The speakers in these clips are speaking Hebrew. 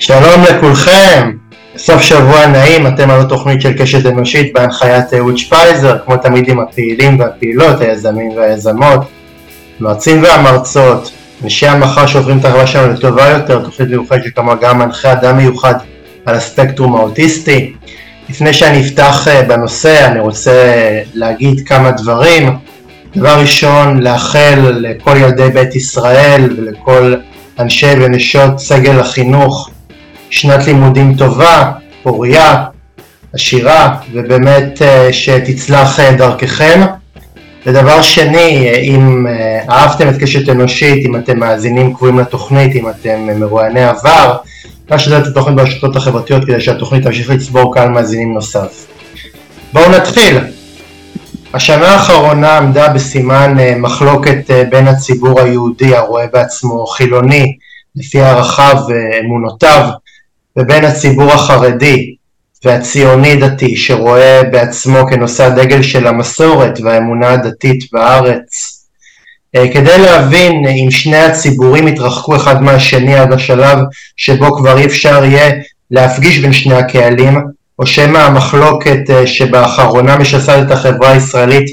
שלום לכולכם, סוף שבוע נעים, אתם על התוכנית של קשת אנושית בהנחיית אהוד שפייזר, כמו תמיד עם הפעילים והפעילות, היזמים והיזמות, מרצים והמרצות, אנשי המחר שעוברים את החברה שלנו לטובה יותר, תוכנית מיוחדת שכמוה גם מנחה אדם מיוחד על הספקטרום האוטיסטי. לפני שאני אפתח אה, בנושא אני רוצה להגיד כמה דברים. דבר ראשון, לאחל לכל ילדי בית ישראל ולכל אנשי ונשות סגל החינוך שנת לימודים טובה, פוריה, עשירה, ובאמת אה, שתצלח אה, דרככם. ודבר שני, אם אהבתם את קשת אנושית, אם אתם מאזינים קבועים לתוכנית, אם אתם מרואייני עבר, להשתתף את התוכנית ברשתות החברתיות כדי שהתוכנית תמשיך לצבור קהל מאזינים נוסף. בואו נתחיל. השנה האחרונה עמדה בסימן אה, מחלוקת אה, בין הציבור היהודי הרואה בעצמו חילוני לפי ערכיו ואמונותיו ובין הציבור החרדי והציוני דתי שרואה בעצמו כנושא הדגל של המסורת והאמונה הדתית בארץ. אה, כדי להבין אם שני הציבורים יתרחקו אחד מהשני עד השלב שבו כבר אי אפשר יהיה להפגיש בין שני הקהלים, או שמא המחלוקת אה, שבאחרונה משסעת את החברה הישראלית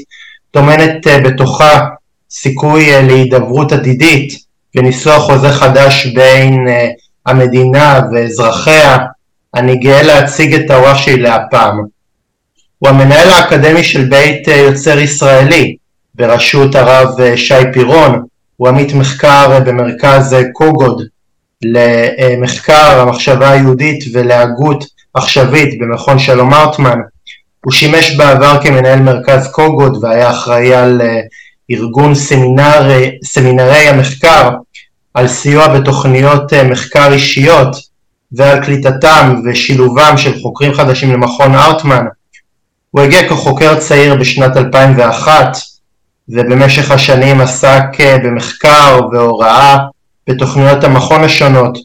טומנת אה, בתוכה סיכוי להידברות עתידית וניסוח חוזה חדש בין המדינה ואזרחיה, אני גאה להציג את האורח שלי להפעם. הוא המנהל האקדמי של בית יוצר ישראלי, בראשות הרב אה, שי פירון, הוא עמית מחקר אה, במרכז אה, קוגוד למחקר המחשבה היהודית ולהגות עכשווית במכון שלום ארטמן. הוא שימש בעבר כמנהל מרכז קוגוד והיה אחראי על ארגון סמינרי, סמינרי המחקר, על סיוע בתוכניות מחקר אישיות ועל קליטתם ושילובם של חוקרים חדשים למכון ארטמן. הוא הגיע כחוקר צעיר בשנת 2001 ובמשך השנים עסק אה, במחקר והוראה בתוכניות המכון השונות.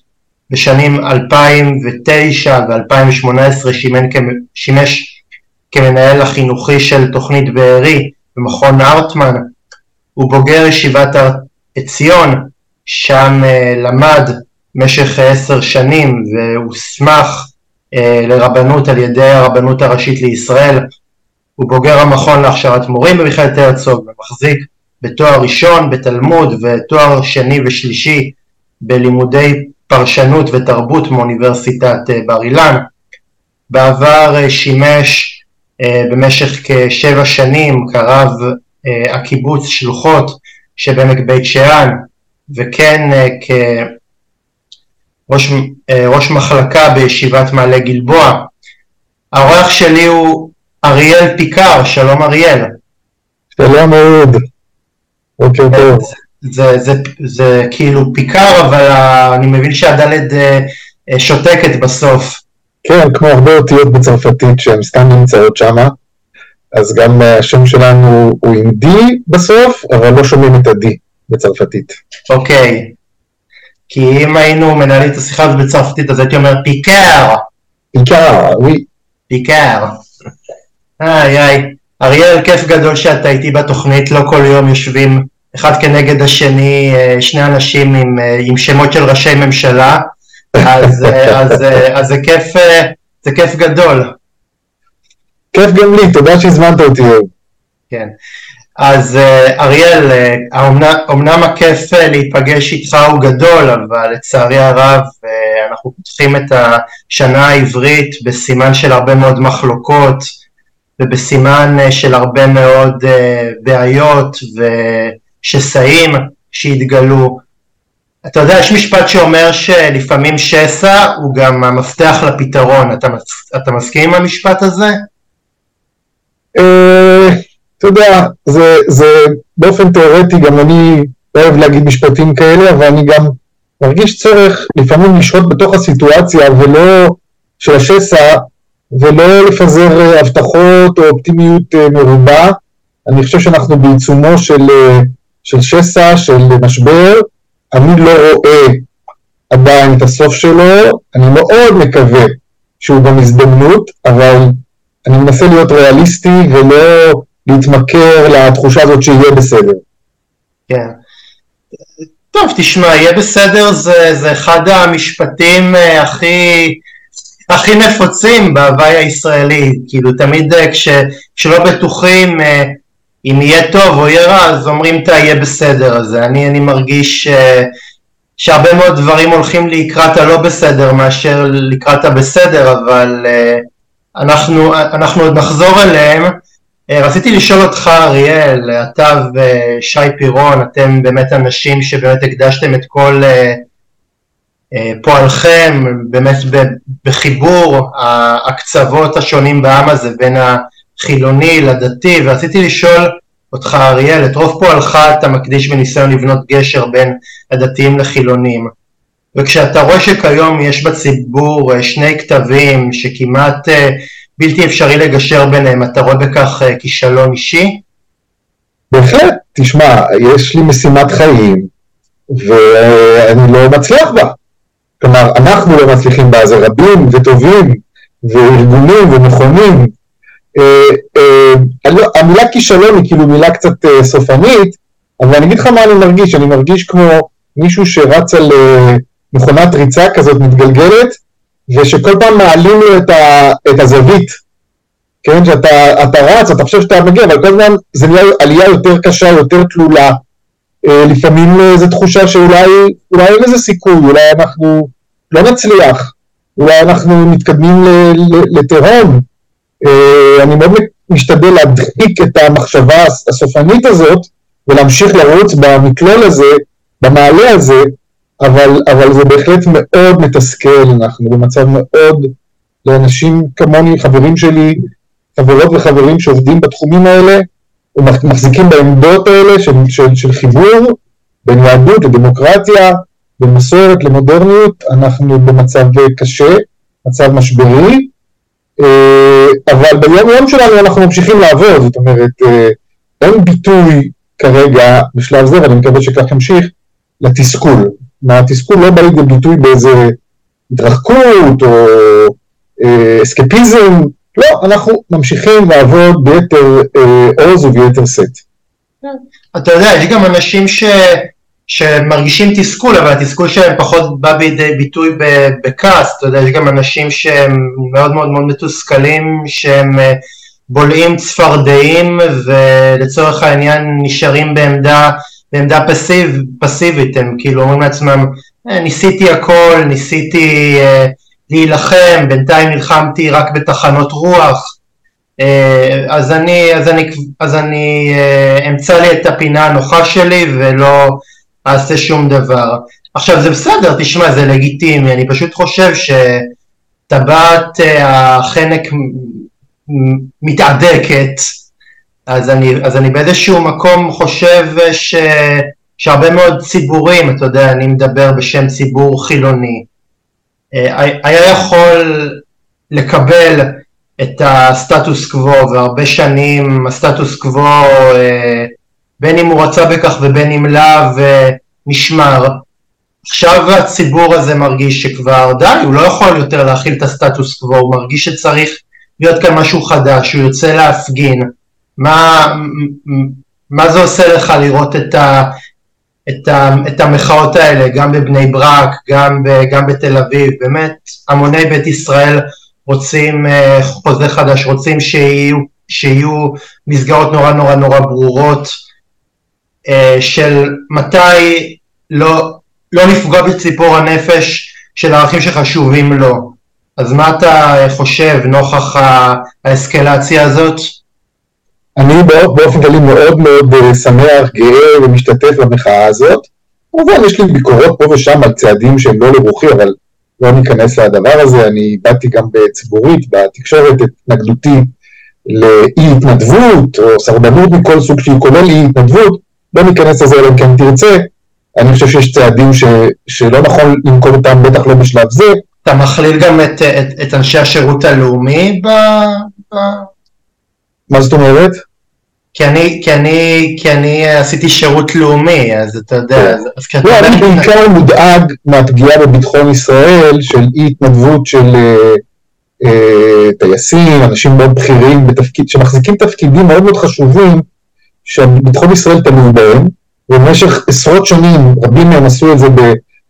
בשנים 2009 ו-2018 שימש כמנהל החינוכי של תוכנית בארי במכון ארטמן. הוא בוגר ישיבת עציון, שם אה, למד במשך עשר שנים והוסמך אה, לרבנות על ידי הרבנות הראשית לישראל הוא בוגר המכון להכשרת מורים במכללת הרצוג ומחזיק בתואר ראשון בתלמוד ותואר שני ושלישי בלימודי פרשנות ותרבות מאוניברסיטת אה, בר אילן. בעבר שימש במשך כשבע שנים כרב הקיבוץ שלוחות שבעמק בית שאן וכן כראש מחלקה בישיבת מעלה גלבוע. האורח שלי הוא אריאל פיקר, שלום אריאל. שלום אהוד, בוקר טוב. זה, זה, זה כאילו פיקר, אבל אני מבין שהדלת אה, אה, שותקת בסוף. כן, כמו הרבה אותיות בצרפתית שהן סתם נמצאות שם, אז גם אה, השם שלנו הוא עם D בסוף, אבל לא שומעים את ה-D בצרפתית. אוקיי. כי אם היינו מנהלים את השיחה הזאת בצרפתית, אז הייתי אומר פיקר. פיקר, ווי. פיקר. איי איי, אריאל, כיף גדול שאתה איתי בתוכנית, לא כל יום יושבים אחד כנגד השני אה, שני אנשים עם, אה, עם שמות של ראשי ממשלה, אז, אה, אז, אז, אז זה, כיף, זה כיף גדול. כיף גם לי, תודה שהזמנת אותי. כן. אז אריאל, אמנם הכיף להיפגש איתך הוא גדול, אבל לצערי הרב אנחנו פותחים את השנה העברית בסימן של הרבה מאוד מחלוקות, ובסימן אה, של הרבה מאוד אה, בעיות ושסעים שהתגלו. אתה יודע, יש משפט שאומר שלפעמים שסע הוא גם המפתח לפתרון. אתה, אתה מסכים עם המשפט הזה? אתה יודע, זה, זה באופן תיאורטי, גם אני אוהב להגיד משפטים כאלה, אבל אני גם מרגיש צורך לפעמים לשהות בתוך הסיטואציה ולא של השסע ולא לפזר אה, הבטחות או אופטימיות אה, מרובה. אני חושב שאנחנו בעיצומו של, אה, של שסע, של משבר. אני לא רואה עדיין את הסוף שלו, אני מאוד מקווה שהוא גם הזדמנות, אבל אני מנסה להיות ריאליסטי ולא להתמכר לתחושה הזאת שיהיה בסדר. כן. טוב, תשמע, יהיה בסדר, זה, זה אחד המשפטים אה, הכי, הכי נפוצים בהוואי הישראלי, כאילו תמיד אה, כש, כשלא בטוחים אה, אם יהיה טוב או יהיה רע, אז אומרים אתה יהיה בסדר, אז אני, אני מרגיש שהרבה מאוד דברים הולכים לקראת הלא בסדר מאשר לקראת הבסדר, אבל אנחנו, אנחנו עוד נחזור אליהם. אה, רציתי לשאול אותך אריאל, אתה ושי פירון, אתם באמת אנשים שבאמת הקדשתם את כל אה, אה, פועלכם באמת בחיבור הקצוות השונים בעם הזה בין החילוני לדתי ורציתי לשאול אותך אריאל, את רוב פועלך אתה מקדיש בניסיון לבנות גשר בין הדתיים לחילונים. וכשאתה רואה שכיום יש בציבור שני כתבים שכמעט בלתי אפשרי לגשר ביניהם, אתה רואה בכך אה, כישלון אישי? בהחלט, תשמע, יש לי משימת חיים ואני לא מצליח בה. כלומר, אנחנו לא מצליחים בה, זה רבים וטובים וארגונים ונכונים. אה, אה, לא, המילה כישלון היא כאילו מילה קצת סופנית, אבל אני אגיד לך מה אני מרגיש, אני מרגיש כמו מישהו שרץ על מכונת ריצה כזאת מתגלגלת, ושכל פעם מעלים לו את, ה, את הזווית, כן, שאתה רץ, אתה חושב שאתה מגיע, אבל כל הזמן זה נהיה עלייה יותר קשה, יותר תלולה. אה, לפעמים אה, זו תחושה שאולי אין לזה סיכוי, אולי אנחנו לא נצליח, אולי אנחנו מתקדמים לתהום. אה, אני מאוד משתדל להדחיק את המחשבה הסופנית הזאת ולהמשיך לרוץ במכלול הזה, במעלה הזה, אבל, אבל זה בהחלט מאוד מתסכל, אנחנו במצב מאוד, לאנשים כמוני, חברים שלי, חברות וחברים שעובדים בתחומים האלה, ומחזיקים בעמדות האלה של, של, של חיבור בין יהדות לדמוקרטיה, בין מסורת למודרניות, אנחנו במצב קשה, מצב משברי, אה, אבל ביום יום שלנו אנחנו ממשיכים לעבוד, זאת אומרת, אה, אין ביטוי כרגע בשלב זה, ואני מקווה שכך ימשיך, לתסכול. מהתסכול לא בא לידי ביטוי באיזה התרחקות או אה, אסקפיזם, לא, אנחנו ממשיכים לעבוד ביתר אה, עוז וביתר שאת. אתה יודע, יש גם אנשים ש... שמרגישים תסכול, אבל התסכול שלהם פחות בא בידי ביטוי בכעס, אתה יודע, יש גם אנשים שהם מאוד מאוד מאוד מתוסכלים, שהם אה, בולעים צפרדעים ולצורך העניין נשארים בעמדה בעמדה פסיב, פסיבית, הם כאילו אומרים לעצמם, אה, ניסיתי הכל, ניסיתי אה, להילחם, בינתיים נלחמתי רק בתחנות רוח, אה, אז אני, אז אני, אז אני אה, אמצא לי את הפינה הנוחה שלי ולא אעשה שום דבר. עכשיו זה בסדר, תשמע, זה לגיטימי, אני פשוט חושב שטבעת אה, החנק מתהדקת, אז אני, אז אני באיזשהו מקום חושב ש, שהרבה מאוד ציבורים, אתה יודע, אני מדבר בשם ציבור חילוני, אה, היה יכול לקבל את הסטטוס קוו, והרבה שנים הסטטוס קוו, אה, בין אם הוא רצה בכך ובין אם לאו, אה, נשמר. עכשיו הציבור הזה מרגיש שכבר די, הוא לא יכול יותר להכיל את הסטטוס קוו, הוא מרגיש שצריך להיות כאן משהו חדש, הוא יוצא להפגין. מה, מה זה עושה לך לראות את, ה, את, ה, את המחאות האלה, גם בבני ברק, גם, ב, גם בתל אביב, באמת המוני בית ישראל רוצים אה, חוזה חדש, רוצים שיהיו, שיהיו מסגרות נורא נורא נורא ברורות אה, של מתי לא, לא לפגוע בציפור הנפש של הערכים שחשובים לו. אז מה אתה חושב נוכח האסקלציה הזאת? אני באופן כללי מאוד מאוד אה, שמח, גאה ומשתתף במחאה הזאת. כמובן יש לי ביקורות פה ושם על צעדים שהם לא לרוחי, אבל לא ניכנס לדבר הזה. אני באתי גם בציבורית, בתקשורת, את התנגדותי לאי התנדבות, או סרבנות מכל סוג שהיא, כולל אי התנדבות. לא ניכנס לזה אלא אם כן תרצה. אני חושב שיש צעדים ש, שלא נכון לנקוט אותם, בטח לא בשלב זה. אתה מכליל גם את, את, את אנשי השירות הלאומי ב... ב... מה זאת אומרת? כי אני, כי אני, כי אני עשיתי שירות לאומי, אז אתה יודע, אז, אז לא, אני בעיקר מודאג מהפגיעה בביטחון ישראל, של אי התנדבות של אה, אה, טייסים, אנשים מאוד בכירים בתפקיד, שמחזיקים תפקידים מאוד מאוד חשובים, שביטחון ישראל תלוי בהם, ובמשך עשרות שנים, רבים מהם עשו את זה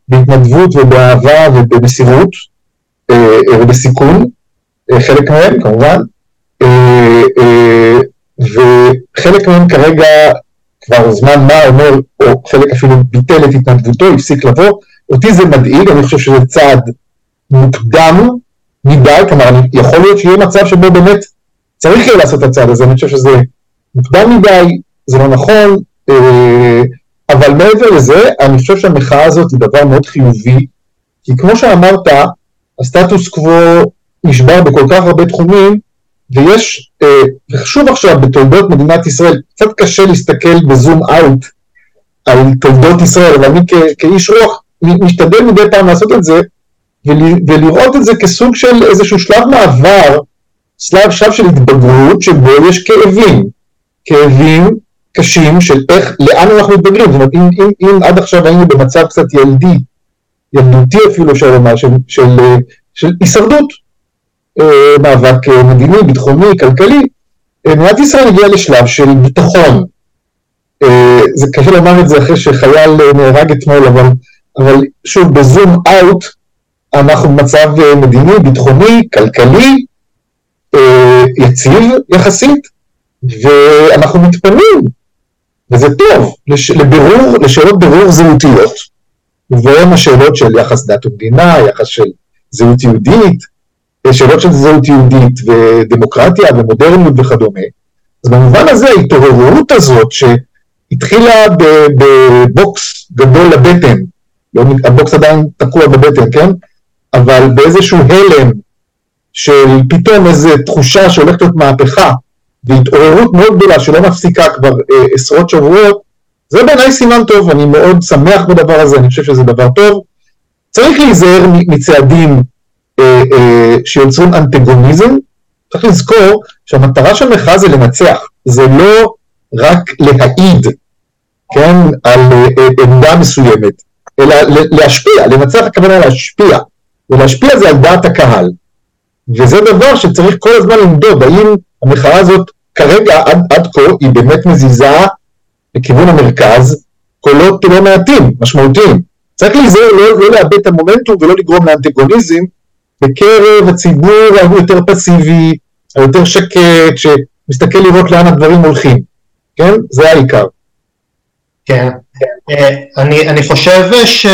בהתנדבות ובאהבה ובמסירות ובסיכון, חלק מהם כמובן, וחלק מהם כרגע כבר זמן מה אומר, או חלק אפילו ביטל את התנדבותו, הפסיק לבוא, אותי זה מדאיג, אני חושב שזה צעד מוקדם מדי, כלומר יכול להיות שיהיה מצב שבו באמת צריך יהיה לעשות את הצעד הזה, אני חושב שזה מוקדם מדי, זה לא נכון, אה, אבל מעבר לזה, אני חושב שהמחאה הזאת היא דבר מאוד חיובי, כי כמו שאמרת, הסטטוס קוו נשבר בכל כך הרבה תחומים, ויש, אה, וחשוב עכשיו בתולדות מדינת ישראל, קצת קשה להסתכל בזום אאוט על תולדות ישראל, אבל אני כאיש רוח משתדל מדי פעם לעשות את זה, ולראות את זה כסוג של איזשהו שלב מעבר, שלב, שלב של התבגרות, שבו יש כאבים, כאבים קשים של איך, לאן אנחנו מתבגרים, זאת אומרת, אם, אם, אם עד עכשיו היינו במצב קצת ילדי, ילדותי אפילו אפשר לומר, של, של, של הישרדות, אה, מאבק אה, מדיני, ביטחוני, כלכלי, אה, מדינת ישראל הגיעה לשלב של ביטחון. זה קשה לומר את זה אחרי שחייל נהרג אתמול, אבל, אבל שוב, בזום אאוט, אנחנו במצב מדיני, ביטחוני, כלכלי, יציב יחסית, ואנחנו מתפנים, וזה טוב, לש, לבירור, לשאלות בירור זהותיות, והן השאלות של יחס דת ומדינה, יחס של זהות יהודית, שאלות של זהות יהודית ודמוקרטיה ומודרניות וכדומה. אז במובן הזה ההתעוררות הזאת שהתחילה בבוקס גדול לבטן, לא, הבוקס עדיין תקוע בבטן, כן? אבל באיזשהו הלם של פתאום איזו תחושה שהולכת להיות מהפכה והתעוררות מאוד גדולה שלא מפסיקה כבר אה, עשרות שבועות, זה בעיניי סימן טוב, אני מאוד שמח בדבר הזה, אני חושב שזה דבר טוב. צריך להיזהר מצעדים אה, אה, שיוצרים אנטגוניזם, צריך לזכור שהמטרה של המחאה זה לנצח, זה לא רק להעיד, כן, על אה, עמדה מסוימת, אלא להשפיע, לנצח הכוונה להשפיע, ולהשפיע זה על דעת הקהל. וזה דבר שצריך כל הזמן למדוד, האם המחאה הזאת כרגע עד, עד כה היא באמת מזיזה לכיוון המרכז קולות לא מעטים, משמעותיים. צריך להיזהר לא, לא לאבד את המומנטום ולא לגרום לאנטגוניזם, בקרב הציבור היותר פסיבי, היותר שקט, שמסתכל לראות לאן הדברים הולכים, כן? זה העיקר. כן. אה, אני, אני חושב ש,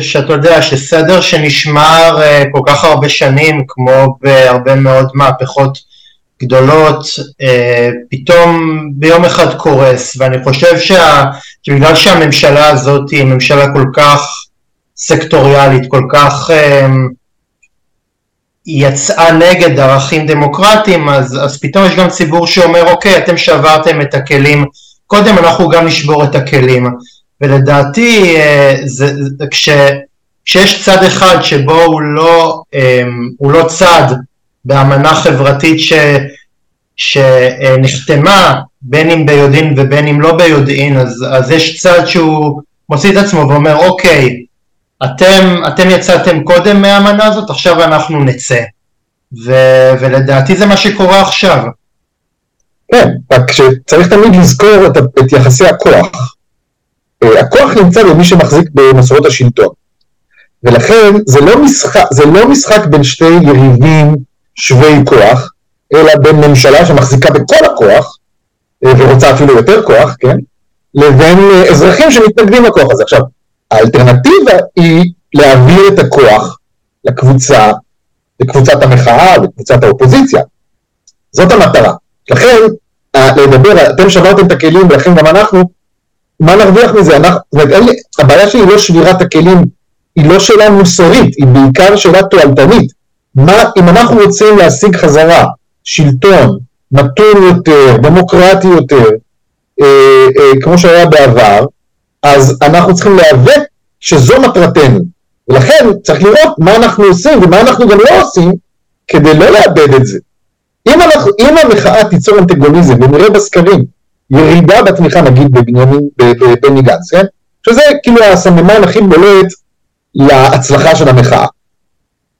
שאתה יודע שסדר שנשמר אה, כל כך הרבה שנים, כמו בהרבה מאוד מהפכות גדולות, אה, פתאום ביום אחד קורס, ואני חושב שה, שבגלל שהממשלה הזאת היא ממשלה כל כך סקטוריאלית, כל כך יצאה נגד ערכים דמוקרטיים, אז, אז פתאום יש גם ציבור שאומר, אוקיי, אתם שברתם את הכלים, קודם אנחנו גם נשבור את הכלים. ולדעתי, אה, זה, זה, כש, כשיש צד אחד שבו הוא לא, אה, הוא לא צד באמנה חברתית ש, שנחתמה, בין אם ביודעין ובין אם לא ביודעין, אז, אז יש צד שהוא מוציא את עצמו ואומר, אוקיי, אתם, אתם יצאתם קודם מהאמנה הזאת, עכשיו אנחנו נצא. ו, ולדעתי זה מה שקורה עכשיו. כן, רק שצריך תמיד לזכור את, את יחסי הכוח. אה, הכוח נמצא במי שמחזיק במסורות השלטון. ולכן זה לא, משחק, זה לא משחק בין שתי יריבים שווי כוח, אלא בין ממשלה שמחזיקה בכל הכוח, אה, ורוצה אפילו יותר כוח, כן? לבין אה, אזרחים שמתנגדים לכוח הזה. עכשיו, האלטרנטיבה היא להעביר את הכוח לקבוצה, לקבוצת המחאה, לקבוצת האופוזיציה. זאת המטרה. לכן, לדבר, אתם שברתם את הכלים ולכן גם אנחנו, מה נרוויח מזה? אנחנו, אומרת, הבעיה שלי היא לא שבירת הכלים, היא לא שאלה מוסרית, היא בעיקר שאלה תועלתנית. מה, אם אנחנו רוצים להשיג חזרה שלטון מתון יותר, דמוקרטי יותר, אה, אה, כמו שהיה בעבר, אז אנחנו צריכים להיאבק שזו מטרתנו. ולכן צריך לראות מה אנחנו עושים ומה אנחנו גם לא עושים כדי לא לאבד את זה. אם, אנחנו, אם המחאה תיצור אנטגוניזם ונראה בסקרים ירידה בתמיכה נגיד בבנימין, בבני גנץ, כן? שזה כאילו הסממן הכי בולט להצלחה של המחאה.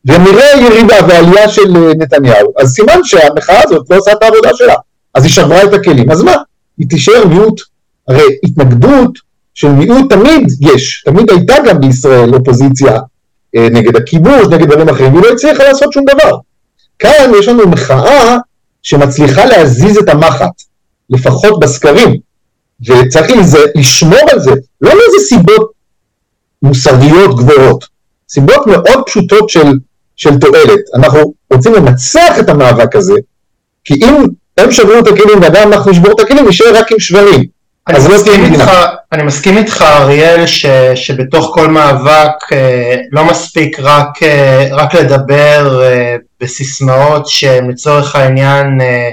ונראה ירידה ועלייה של אה, נתניהו, אז סימן שהמחאה הזאת לא עושה את העבודה שלה. אז היא שברה את הכלים. אז מה? היא תישאר מיעוט. הרי התנגדות של מיעוט תמיד יש, תמיד הייתה גם בישראל אופוזיציה אה, נגד הכיבוש, נגד דברים אחרים, והיא לא הצליחה לעשות שום דבר. כאן יש לנו מחאה שמצליחה להזיז את המחט, לפחות בסקרים, וצריך לשמור על זה, לא מאיזה סיבות מוסריות גבוהות, סיבות מאוד פשוטות של, של תועלת. אנחנו רוצים לנצח את המאבק הזה, כי אם הם שברו את הכלים וגם אנחנו נשבור את הכלים, נשאר רק עם שברים. אני אז לא מסכים, איתך. אני מסכים איתך אריאל ש, שבתוך כל מאבק אה, לא מספיק רק, אה, רק לדבר אה, בסיסמאות שהן לצורך העניין אה,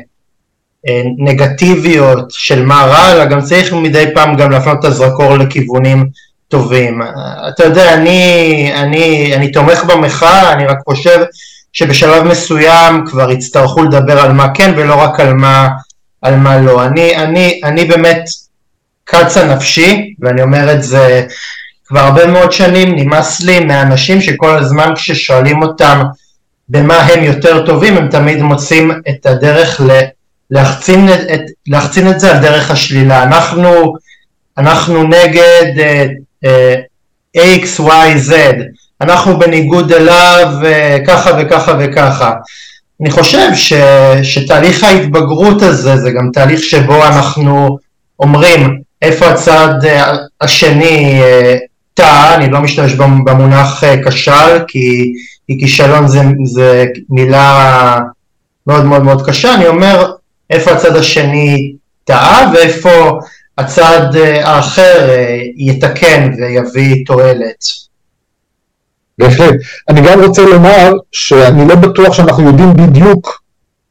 אה, נגטיביות של מה רע, אלא גם צריך מדי פעם גם להפנות את הזרקור לכיוונים טובים. אה, אתה יודע, אני, אני, אני תומך במחאה, אני רק חושב שבשלב מסוים כבר יצטרכו לדבר על מה כן ולא רק על מה, על מה לא. אני, אני, אני באמת קצה נפשי, ואני אומר את זה כבר הרבה מאוד שנים, נמאס לי מהאנשים שכל הזמן כששואלים אותם במה הם יותר טובים, הם תמיד מוצאים את הדרך ל- להחצין את, להחצין את זה על דרך השלילה. אנחנו, אנחנו נגד אה, אה, X, Y, Z, אנחנו בניגוד אליו אה, ככה וככה וככה. אני חושב ש, שתהליך ההתבגרות הזה זה גם תהליך שבו אנחנו אומרים איפה הצד אה, השני אה, טעה, אני לא משתמש במ- במונח אה, כשל כי, כי כישלון זה, זה מילה מאוד מאוד מאוד קשה, אני אומר איפה הצד השני טעה ואיפה הצד האחר יתקן ויביא תועלת. בהחלט. אני גם רוצה לומר שאני לא בטוח שאנחנו יודעים בדיוק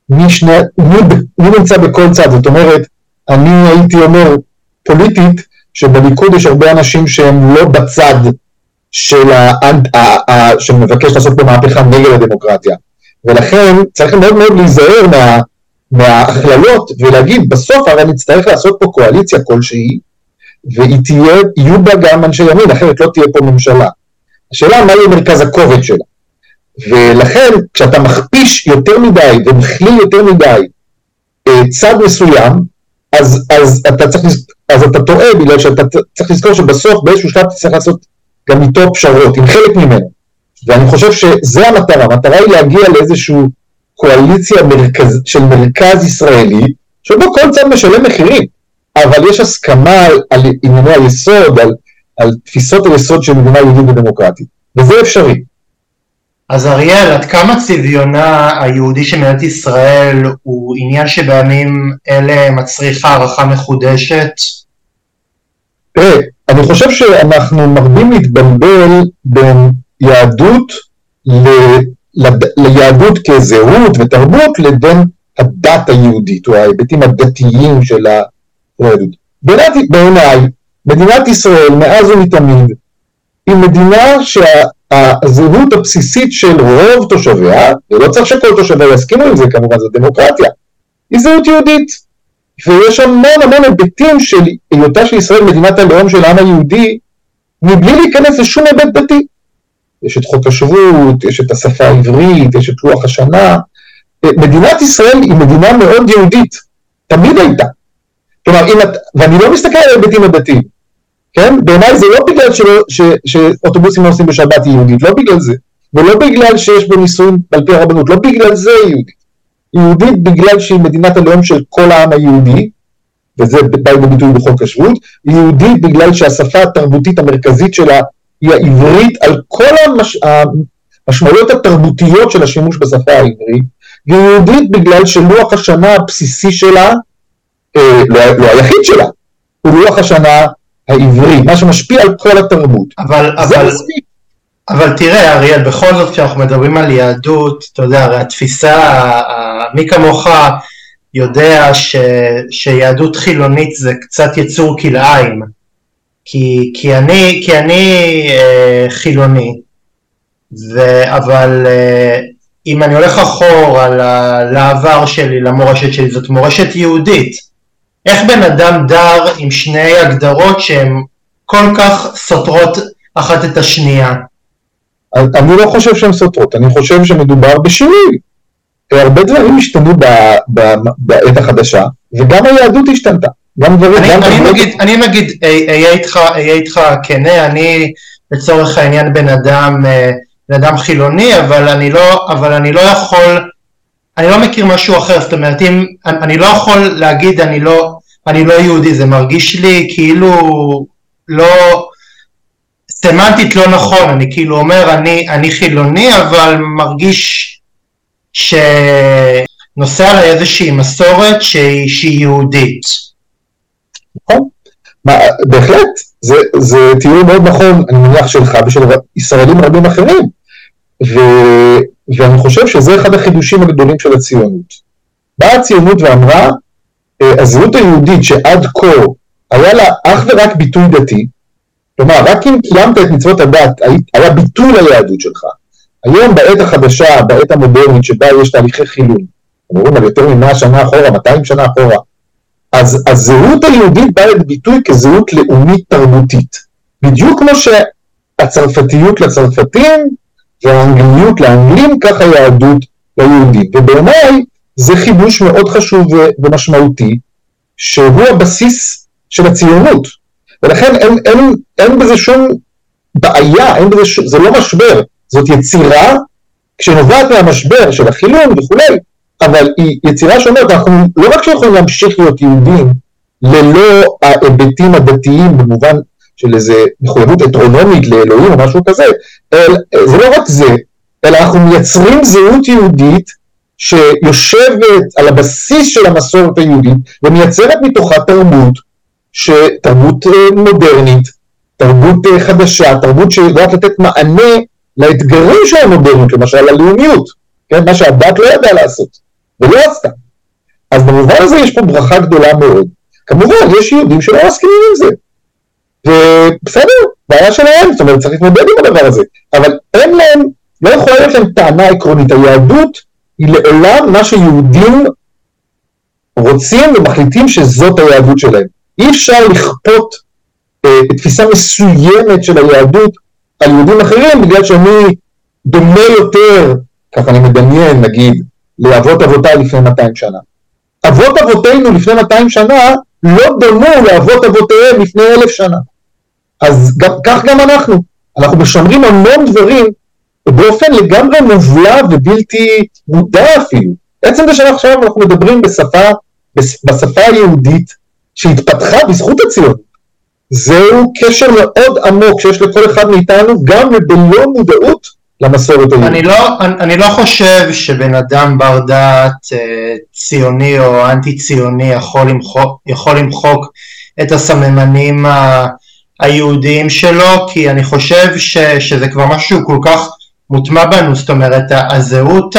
מי, שני, מי, מי נמצא בכל צד. זאת אומרת, אני הייתי אומר פוליטית, שבליכוד יש הרבה אנשים שהם לא בצד של ה, ה, ה, שמבקש לעשות פה מהפכה נגד הדמוקרטיה. ולכן צריך מאוד מאוד להיזהר מה, מההכללות ולהגיד, בסוף הרי נצטרך לעשות פה קואליציה כלשהי, והיא תהיה, יהיו בה גם אנשי ימין, אחרת לא תהיה פה ממשלה. השאלה מה יהיה מרכז הכובד שלה. ולכן כשאתה מכפיש יותר מדי ומכליל יותר מדי אה, צד מסוים, אז, אז, אתה צריך, אז אתה טועה בגלל שאתה צריך לזכור שבסוף באיזשהו שלב תצטרך לעשות גם איתו פשרות, עם חלק ממנו. ואני חושב שזה המטרה, המטרה היא להגיע לאיזושהי קואליציה מרכז, של מרכז ישראלי, שבו כל צד משלם מחירים, אבל יש הסכמה על, על ענייני היסוד, על, על תפיסות היסוד של מדינה יהודית ודמוקרטית, וזה אפשרי. אז אריאל, עד כמה צביונה היהודי של מדינת ישראל הוא עניין שבימים אלה מצריך הערכה מחודשת? תראה, אני חושב שאנחנו מרבים להתבלבל בין יהדות ל, ליהדות כזהות ותרבות לבין הדת היהודית, או ההיבטים הדתיים של היהדות. בעיניי, מדינת ישראל מאז ומתמיד היא מדינה שהזהות הבסיסית של רוב תושביה, ולא צריך שכל תושביה יסכימו עם זה כמובן, זו דמוקרטיה, היא זהות יהודית. ויש המון המון היבטים של היותה של ישראל מדינת הלאום של העם היהודי, מבלי להיכנס לשום היבט דתי. יש את חוק השבות, יש את השפה העברית, יש את לוח השנה. מדינת ישראל היא מדינה מאוד יהודית, תמיד הייתה. כלומר, אם את, ואני לא מסתכל על ההיבטים הדתיים, כן? בעיניי זה לא בגלל שלא, ש, שאוטובוסים לא נוסעים בשבת היא יהודית, לא בגלל זה. ולא בגלל שיש בו נישואים על פי הרבנות, לא בגלל זה היא יהודית. יהודית בגלל שהיא מדינת הלאום של כל העם היהודי, וזה בא לידי ביטוי בחוק השבות, יהודית בגלל שהשפה התרבותית המרכזית שלה היא העברית על כל המש... המשמעויות התרבותיות של השימוש בשפה העברית, והיא יהודית בגלל שלוח השנה הבסיסי שלה, אה, לא, לא היחיד שלה, הוא לוח השנה העברי, מה שמשפיע על כל התרבות. אבל, אבל, מספיק. אבל תראה אריאל, בכל זאת כשאנחנו מדברים על יהדות, אתה יודע, הרי התפיסה, מי כמוך יודע ש, שיהדות חילונית זה קצת יצור כלאיים, כי, כי אני, כי אני אה, חילוני, ו, אבל אה, אם אני הולך אחורה לעבר שלי, למורשת שלי, זאת מורשת יהודית. איך בן אדם דר עם שני הגדרות שהן כל כך סותרות אחת את השנייה? אני לא חושב שהן סותרות, אני חושב שמדובר בשינוי. הרבה דברים השתנו בעת החדשה, וגם היהדות השתנתה. גם דברים, אני, גם אני, דברים- מגיד, אני מגיד, אהיה איתך, אהיה איתך כנה, אני לצורך העניין בן אדם, אה, בן אדם חילוני, אבל אני לא, אבל אני לא יכול, אני לא מכיר משהו אחר, זאת אומרת, אם, אני לא יכול להגיד אני לא, אני לא יהודי, זה מרגיש לי כאילו לא, סמנטית לא נכון, אני כאילו אומר אני, אני חילוני, אבל מרגיש שנושא עליי איזושהי מסורת שהיא, שהיא יהודית. נכון? מה, בהחלט, זה, זה תיאור מאוד נכון, אני מניח שלך ושל ישראלים רבים אחרים, ו, ואני חושב שזה אחד החידושים הגדולים של הציונות. באה הציונות ואמרה, אה, הזהות היהודית שעד כה היה לה אך ורק ביטוי דתי, כלומר, רק אם קיימת את מצוות הדת, היה ביטוי ליהדות שלך. היום, בעת החדשה, בעת המודרנית, שבה יש תהליכי חילון, אנחנו מדברים על יותר מ-100 שנה אחורה, 200 שנה אחורה, אז הזהות היהודית באה לידי ביטוי כזהות לאומית תרבותית. בדיוק כמו שהצרפתיות לצרפתים והאנגליות לאנגלים, ככה היהדות ליהודים. ובעיניי זה חידוש מאוד חשוב ומשמעותי, שהוא הבסיס של הציונות. ולכן אין, אין, אין בזה שום בעיה, אין בזה שום, זה לא משבר, זאת יצירה שנובעת מהמשבר של החילון וכולי, אבל היא יצירה שאומרת, אנחנו לא רק שיכולים להמשיך להיות יהודים ללא ההיבטים הדתיים במובן של איזה מחויבות אטרונומית לאלוהים או משהו כזה, אל, זה לא רק זה, אלא אנחנו מייצרים זהות יהודית שיושבת על הבסיס של המסורת היהודית ומייצרת מתוכה תרבות, תרבות אה, מודרנית, תרבות אה, חדשה, תרבות שיודעת לתת מענה לאתגרים של המודרניות, למשל הלאומיות, כן, מה שהדת לא ידעה לעשות, ולא עשתה. אז במובן הזה יש פה ברכה גדולה מאוד. כמובן, יש יהודים שלא מסכימים עם זה. ובסדר, בעיה שלהם, זאת אומרת, צריך להתמודד עם הדבר הזה. אבל אין להם, לא יכולה להיות להם טענה עקרונית. היהדות היא לעולם מה שיהודים רוצים ומחליטים שזאת היהדות שלהם. אי אפשר לכפות אה, תפיסה מסוימת של היהדות על יהודים אחרים, בגלל שאני דומה יותר, ככה אני מדמיין, נגיד, לאבות אבותיי לפני 200 שנה. אבות אבותינו לפני 200 שנה לא דומו לאבות אבותיהם לפני אלף שנה. אז גם, כך גם אנחנו. אנחנו משמרים המון דברים באופן לגמרי מובלע ובלתי מודע אפילו. עצם זה שעכשיו אנחנו מדברים בשפה, בשפה היהודית שהתפתחה בזכות הציונות. זהו קשר מאוד עמוק שיש לכל אחד מאיתנו, גם בלא מודעות למסורת היהודית. אני לא, אני, אני לא חושב שבן אדם בר דעת אה, ציוני או אנטי ציוני יכול למחוק, יכול למחוק את הסממנים ה, היהודיים שלו, כי אני חושב ש, שזה כבר משהו כל כך מוטמע בנו, זאת אומרת הזהות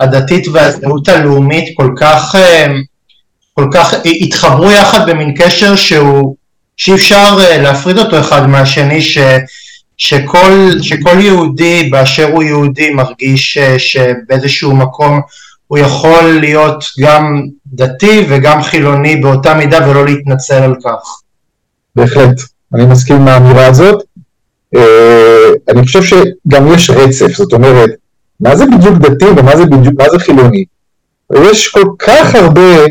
הדתית והזהות הלאומית כל כך, אה, כל כך התחברו יחד במין קשר שהוא, שאי אפשר להפריד אותו אחד מהשני, ש... שכל, שכל יהודי באשר הוא יהודי מרגיש שבאיזשהו מקום הוא יכול להיות גם דתי וגם חילוני באותה מידה ולא להתנצל על כך. בהחלט, אני מסכים עם האמירה הזאת. אני חושב שגם יש רצף, זאת אומרת, מה זה בדיוק דתי ומה זה בדיוק, מה זה חילוני? יש כל כך הרבה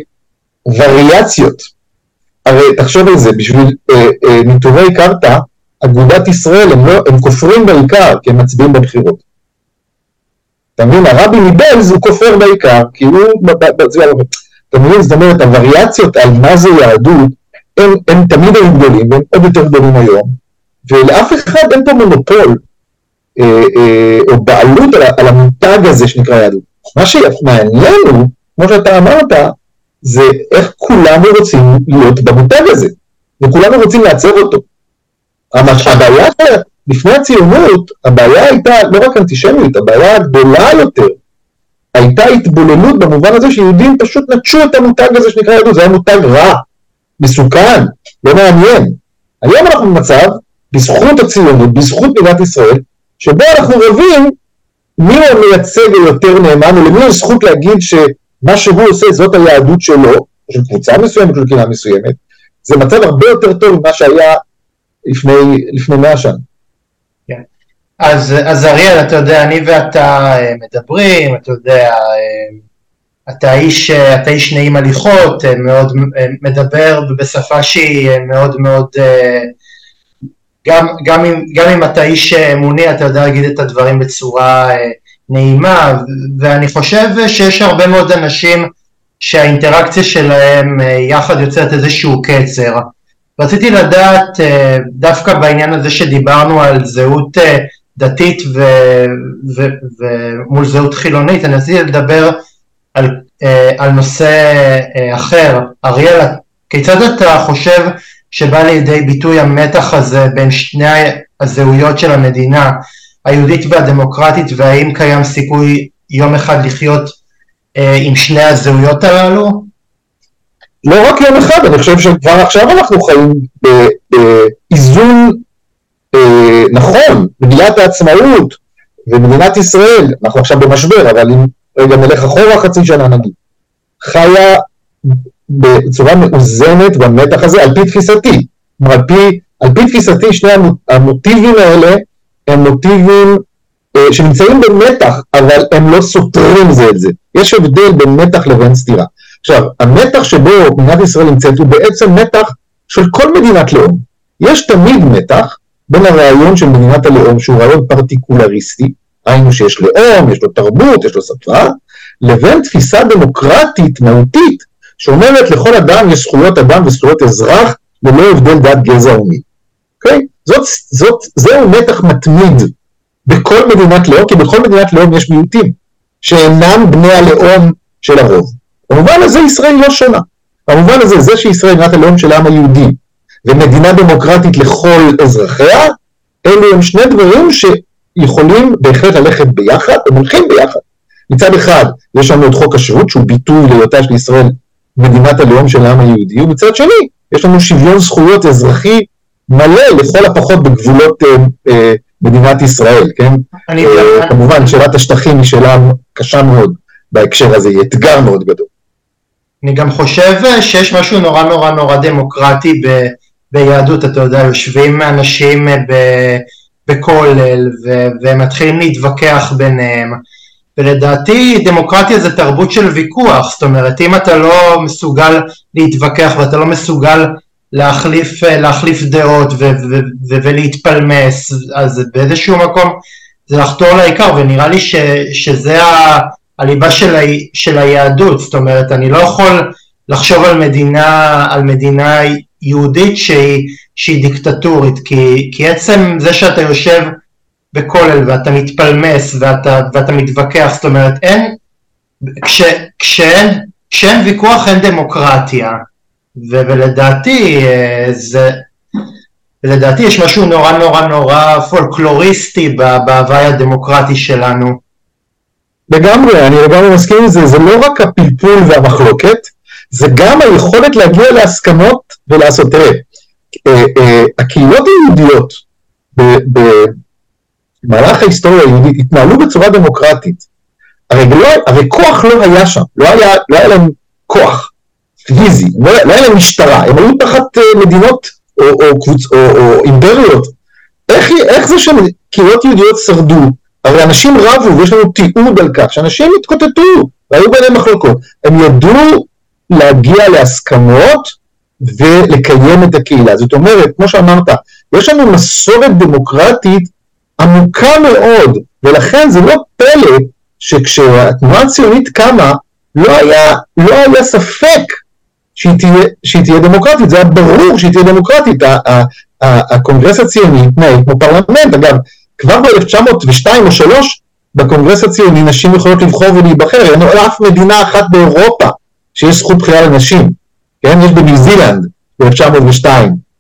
וריאציות. הרי תחשוב על זה, בשביל אה, אה, ניטורי קרתא, אגודת ישראל הם, לא, הם כופרים בעיקר כי הם מצביעים בבחירות. אתה מבין, הרבי מבלז הוא כופר בעיקר כי הוא. אתה מבין, זאת אומרת, הווריאציות על מה זה יהדות הם, הם תמיד היו גדולים והם עוד יותר גדולים היום, ולאף אחד אין פה מונופול אה, אה, או בעלות על, על המותג הזה שנקרא יהדות. מה שמעניין הוא, כמו שאתה אמרת, זה איך כולנו רוצים להיות במותג הזה, וכולנו רוצים לעצב אותו. הבעיה לפני הציונות, הבעיה הייתה לא רק אנטישמיות, הבעיה הגדולה יותר הייתה התבוללות במובן הזה שיהודים פשוט נטשו את המותג הזה שנקרא יהדות, זה היה מותג רע, מסוכן, לא מעניין. היום אנחנו במצב, בזכות הציונות, בזכות מדינת ישראל, שבו אנחנו רבים מי המייצג היותר נאמן, ולמי יש זכות להגיד שמה שהוא עושה זאת היהדות שלו, של קבוצה מסוימת, של קהילה מסוימת, זה מצב הרבה יותר טוב ממה שהיה לפני, לפני מאה שנה. כן. אז, אז אריאל, אתה יודע, אני ואתה מדברים, אתה יודע, אתה איש, אתה איש נעים הליכות, מאוד מדבר בשפה שהיא מאוד מאוד, גם, גם, אם, גם אם אתה איש אמוני, אתה יודע להגיד את הדברים בצורה נעימה, ואני חושב שיש הרבה מאוד אנשים שהאינטראקציה שלהם יחד יוצרת איזשהו קצר. רציתי לדעת, דווקא בעניין הזה שדיברנו על זהות דתית ומול זהות חילונית, אני רציתי לדבר על, על נושא אחר. אריאל, כיצד אתה חושב שבא לידי ביטוי המתח הזה בין שני הזהויות של המדינה, היהודית והדמוקרטית, והאם קיים סיכוי יום אחד לחיות עם שני הזהויות הללו? לא רק יום אחד, אני חושב שכבר עכשיו אנחנו חיים באיזון אה, נכון, מגילת העצמאות ומדינת ישראל, אנחנו עכשיו במשבר, אבל אם רגע נלך אחורה חצי שנה נגיד, חיה בצורה מאוזנת במתח הזה על פי תפיסתי. כלומר, על פי, על פי תפיסתי שני המוטיבים האלה הם מוטיבים אה, שנמצאים במתח, אבל הם לא סותרים זה את זה. יש הבדל בין מתח לבין סתירה. עכשיו, המתח שבו מדינת ישראל נמצאת הוא בעצם מתח של כל מדינת לאום. יש תמיד מתח בין הרעיון של מדינת הלאום, שהוא רעיון פרטיקולריסטי, היינו שיש לאום, יש לו תרבות, יש לו שפה, לבין תפיסה דמוקרטית מהותית, שאומרת לכל אדם יש זכויות אדם וזכויות אזרח ללא הבדל דת, גזע ומין. אוקיי? זאת, זאת, זהו מתח מתמיד בכל מדינת לאום, כי בכל מדינת לאום יש מיעוטים שאינם בני הלאום של הרוב. במובן הזה ישראל לא שונה. במובן הזה, זה שישראל מדינת הלאום של העם היהודי ומדינה דמוקרטית לכל אזרחיה, אלו הם שני דברים שיכולים בהחלט ללכת ביחד, הם הולכים ביחד. מצד אחד, יש לנו את חוק השירות, שהוא ביטוי להיותה של ישראל מדינת הלאום של העם היהודי, ומצד שני, יש לנו שוויון זכויות אזרחי מלא, לכל הפחות בגבולות אה, אה, מדינת ישראל, כן? אני... אה, כמובן, שאלת השטחים היא שאלה קשה מאוד בהקשר הזה, היא אתגר מאוד גדול. אני גם חושב שיש משהו נורא נורא נורא דמוקרטי ב... ביהדות, אתה יודע, יושבים אנשים אה, בכולל והם מתחילים להתווכח ביניהם. ולדעתי דמוקרטיה זה תרבות של ויכוח, זאת אומרת אם אתה לא מסוגל להתווכח ואתה לא מסוגל להחליף, אה, להחליף דעות ו- ו- ו- ולהתפלמס, אז באיזשהו מקום זה לחתור לעיקר, ונראה לי ש- שזה ה- הליבה של, ה- של היהדות, זאת אומרת אני לא יכול לחשוב על מדינה, על מדינה יהודית שהיא, שהיא דיקטטורית, כי, כי עצם זה שאתה יושב בכולל ואתה מתפלמס ואתה, ואתה מתווכח, זאת אומרת אין, כש, כשאין, כשאין ויכוח אין דמוקרטיה, ולדעתי אה, זה, לדעתי יש משהו נורא נורא נורא פולקלוריסטי בהוואי הדמוקרטי שלנו. לגמרי, אני לגמרי מסכים עם זה, זה לא רק הפלפול והמחלוקת, זה גם היכולת להגיע להסכמות ולעשות, תראה, אה, הקהילות היהודיות במהלך ההיסטוריה היהודית התנהלו בצורה דמוקרטית. הרי, לא, הרי כוח לא היה שם, לא היה, לא היה להם כוח פיזי, לא, לא היה להם משטרה, הם היו תחת אה, מדינות או, או, קבוצ, או, או אימפריות. איך, איך זה שקהילות יהודיות שרדו? הרי אנשים רבו ויש לנו תיעוד על כך שאנשים התקוטטו והיו ביניהם מחלוקות. הם ידעו להגיע להסכמות ולקיים את הקהילה. זאת אומרת, כמו שאמרת, יש לנו מסורת דמוקרטית עמוקה מאוד, ולכן זה לא פלא שכשהתנועה הציונית קמה, לא היה, לא היה ספק שהיא תהיה, שהיא תהיה דמוקרטית, זה היה ברור שהיא תהיה דמוקרטית. הקונגרס הציוני התנהל כמו פרלמנט, אגב, כבר ב-1902 או 3 בקונגרס הציוני נשים יכולות לבחור ולהיבחר, אין אף מדינה אחת באירופה שיש זכות בחירה לנשים, כן? יש בניו זילנד ב-1902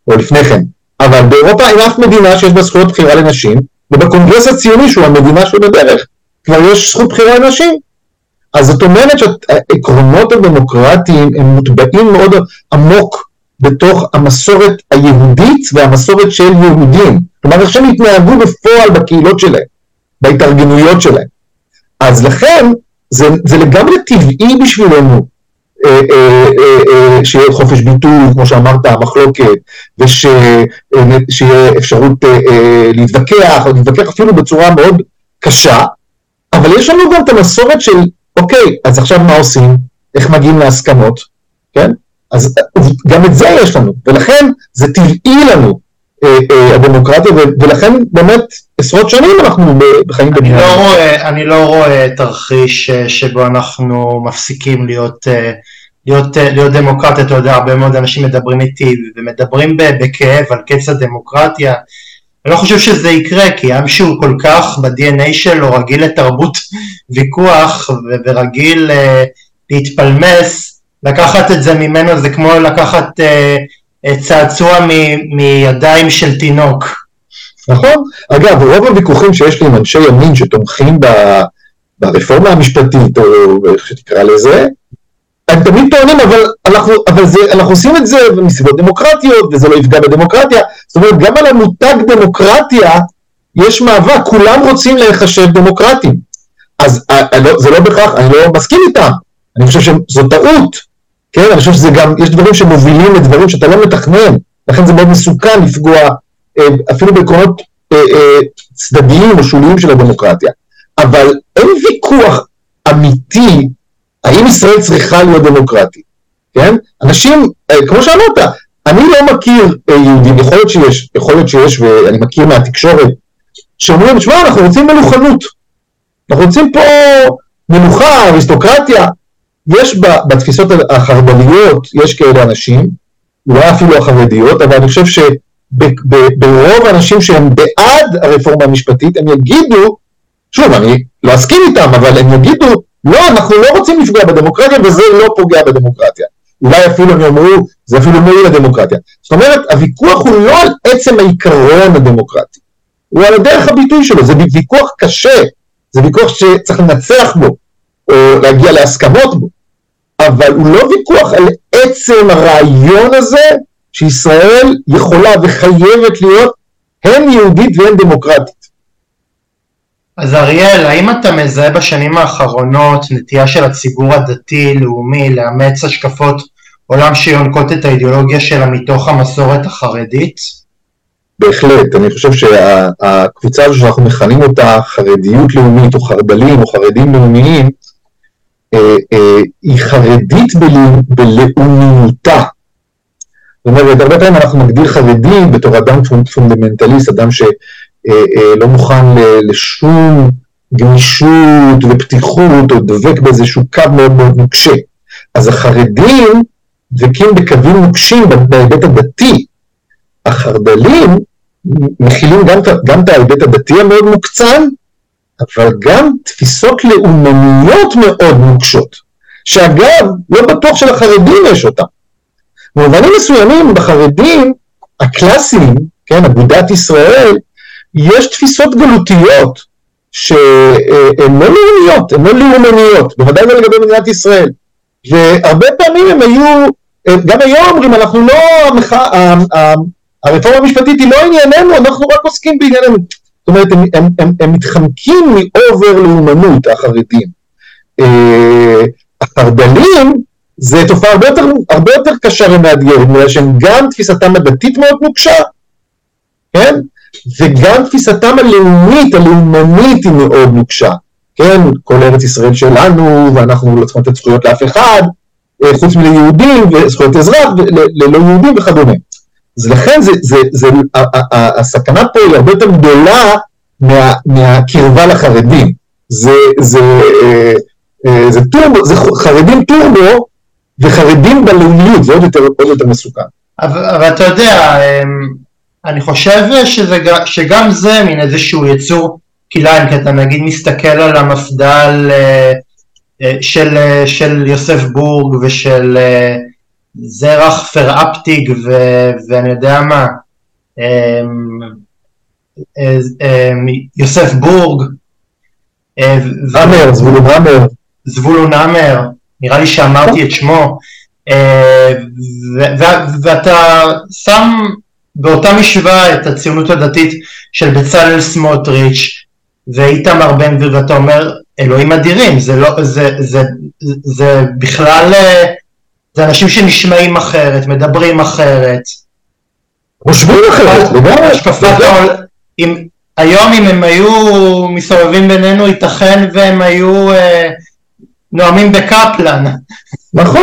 או לפני כן, אבל באירופה אין אף מדינה שיש בה זכויות בחירה לנשים, ובקונגרס הציוני שהוא המדינה שבדרך, כבר יש זכות בחירה לנשים. אז זאת אומרת שהעקרונות הדמוקרטיים הם מוטבעים מאוד עמוק בתוך המסורת היהודית והמסורת של יהודים. כלומר, איך שהם התנהגו בפועל בקהילות שלהם, בהתארגנויות שלהם. אז לכן, זה, זה לגמרי טבעי בשבילנו אה, אה, אה, שיהיה חופש ביטוי, כמו שאמרת, המחלוקת, ושיהיה אפשרות להתווכח, או להתווכח אפילו בצורה מאוד קשה, אבל יש לנו גם את המסורת של אוקיי, אז עכשיו מה עושים? איך מגיעים להסכמות? כן? אז גם את זה יש לנו, ולכן זה טבעי לנו, אה, אה, הדמוקרטיה, ולכן באמת עשרות שנים אנחנו חיים במדינה. לא אני לא רואה תרחיש אה, שבו אנחנו מפסיקים להיות, להיות, להיות דמוקרטיה, אתה יודע, הרבה מאוד אנשים מדברים איתי ומדברים בכאב על קץ הדמוקרטיה. אני לא חושב שזה יקרה, כי עם שהוא כל כך ב-DNA שלו רגיל לתרבות ויכוח ורגיל להתפלמס, לקחת את זה ממנו זה כמו לקחת צעצוע מ- מידיים של תינוק. נכון. אגב, רוב הוויכוחים שיש לי עם אנשי ימין שתומכים ב- ברפורמה המשפטית, או איך שתקרא לזה, הם תמיד טוענים, אבל, אנחנו, אבל זה, אנחנו עושים את זה מסיבות דמוקרטיות, וזה לא יפגע בדמוקרטיה. זאת אומרת, גם על המותג דמוקרטיה יש מאבק, כולם רוצים להיחשב דמוקרטים. אז אה, אה, לא, זה לא בהכרח, אני לא מסכים איתם, אני חושב שזו טעות, כן, אני חושב שזה גם, יש דברים שמובילים לדברים שאתה לא מתכנן, לכן זה מאוד מסוכן לפגוע אה, אפילו בעקרונות צדדיים או שוליים של הדמוקרטיה. אבל אין ויכוח אמיתי האם ישראל צריכה להיות דמוקרטית, כן? אנשים, כמו שאמרת, אני לא מכיר יהודים, יכול להיות שיש, יכול להיות שיש, ואני מכיר מהתקשורת, שאומרים, שמע, אנחנו רוצים מלוכנות, אנחנו רוצים פה מלוכה, אריסטוקרטיה, יש בתפיסות החרד"ליות, יש כאלה אנשים, אולי אפילו החרדיות, אבל אני חושב שברוב האנשים שהם בעד הרפורמה המשפטית, הם יגידו, שוב, אני לא אסכים איתם, אבל הם יגידו, לא, אנחנו לא רוצים לפגוע בדמוקרטיה וזה לא פוגע בדמוקרטיה. אולי אפילו הם יאמרו, זה אפילו מועיל לדמוקרטיה. זאת אומרת, הוויכוח הוא לא על עצם העיקרון הדמוקרטי, הוא על הדרך הביטוי שלו, זה ויכוח קשה, זה ויכוח שצריך לנצח בו, או להגיע להסכמות בו. אבל הוא לא ויכוח על עצם הרעיון הזה שישראל יכולה וחייבת להיות הן יהודית והן דמוקרטית. אז אריאל, האם אתה מזהה בשנים האחרונות נטייה של הציבור הדתי-לאומי לאמץ השקפות עולם שיונקות את האידיאולוגיה שלה מתוך המסורת החרדית? בהחלט, אני חושב שהקבוצה הזו שאנחנו מכנים אותה חרדיות לאומית או חרד"לים או חרדים לאומיים, אה, אה, היא חרדית בלאומיותה. זאת אומרת, הרבה פעמים אנחנו נגדיר חרדי בתור אדם פונדמנטליסט, אדם שלא אה, מוכן לשום גמישות ופתיחות, או דבק באיזשהו קו מאוד מאוד נוקשה. אז החרדים דבקים בקווים נוקשים בהיבט הדתי. החרד"לים מכילים גם, גם את ההיבט הדתי המאוד מוקצן, אבל גם תפיסות לאומניות מאוד נוקשות, שאגב, לא בטוח שלחרדים יש אותן. במובנים מסוימים, בחרדים הקלאסיים, כן, אגודת ישראל, יש תפיסות גלותיות שהן לא לאומיות, הן לא לאומניות, בוודאי לא לגבי מדינת ישראל. והרבה פעמים הם היו, גם היום אומרים, אנחנו לא, הרפורמה המשפטית היא לא ענייננו, אנחנו רק עוסקים בענייננו. זאת אומרת, הם, הם, הם, הם מתחמקים מאובר לאומנות, החרדים. אה, החרד"לים זה תופעה הרבה יותר, הרבה יותר קשה ומאתגרת, בגלל שהם גם תפיסתם הדתית מאוד נוקשה, כן? וגם תפיסתם הלאומית, הלאומנית היא מאוד נוקשה, כן? כל ארץ ישראל שלנו, ואנחנו לא צריכים לתת זכויות לאף אחד, אה, חוץ מליהודים, וזכויות אזרח, ללא יהודים וכדומה. אז לכן זה, זה, זה, הסכנה פה היא הרבה יותר גדולה מה, מהקרבה לחרדים. זה, זה, אה, אה, זה טורבו, זה חרדים טורבו וחרדים בלאומיות, זה עוד יותר, עוד יותר מסוכן. אבל, אבל אתה יודע, אמ, אני חושב שזה, שגם זה מין איזשהו יצור כלאיים, כי אתה נגיד מסתכל על המפד"ל אה, של, של יוסף בורג ושל זרח פראפטיג ו- ואני יודע מה, אמ, אמ, יוסף בורג, אמר, זבולון אמר, זבולון אמר, נראה לי שאמרתי את שמו, ואתה שם באותה משוואה את הציונות הדתית של בצלאל סמוטריץ' ואיתמר בן גביר ואתה אומר אלוהים אדירים, זה, לא, זה, זה, זה, זה בכלל זה אנשים שנשמעים אחרת, מדברים אחרת. חושבים אחרת, לגמרי. היום אם הם היו מסתובבים בינינו, ייתכן והם היו אה, נואמים בקפלן. נכון,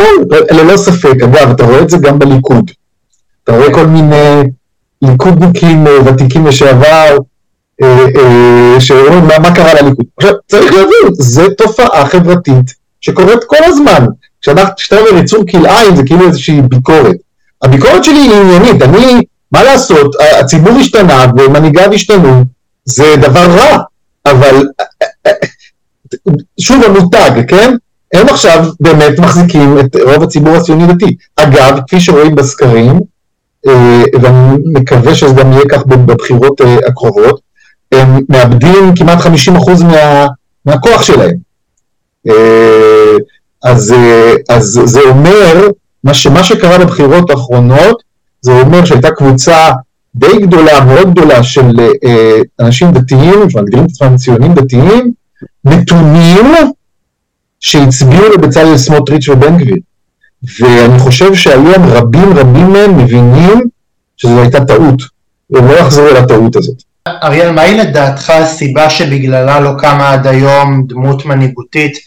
ללא ספק. אגב, אתה רואה את זה גם בליכוד. אתה רואה כל מיני ליכודניקים אה, ותיקים לשעבר, אה, אה, שאומרים מה, מה קרה לליכוד. עכשיו, צריך להבין, זו תופעה חברתית שקורית כל הזמן. כשאתה אומר יצור כלאיים זה כאילו איזושהי ביקורת. הביקורת שלי היא עניינית, אני, מה לעשות, הציבור השתנה ומנהיגיו השתנו, זה דבר רע, אבל שוב המותג, כן? הם עכשיו באמת מחזיקים את רוב הציבור הציוני דתי. אגב, כפי שרואים בסקרים, אה, ואני מקווה שזה גם יהיה כך בבחירות אה, הקרובות, הם מאבדים כמעט 50% מה, מהכוח שלהם. אה, אז, אז זה אומר, מה, שמה שקרה בבחירות האחרונות, זה אומר שהייתה קבוצה די גדולה, מאוד גדולה, של אנשים דתיים, שמגדירים את עצמם ציונים דתיים, מתונים, שהצביעו לבצלאל סמוטריץ' ובן גביר. ואני חושב שהיום רבים רבים מהם מבינים שזו הייתה טעות, והם לא יחזרו על הטעות הזאת. אריאל, מהי לדעתך הסיבה שבגללה לא קמה עד היום דמות מנהיגותית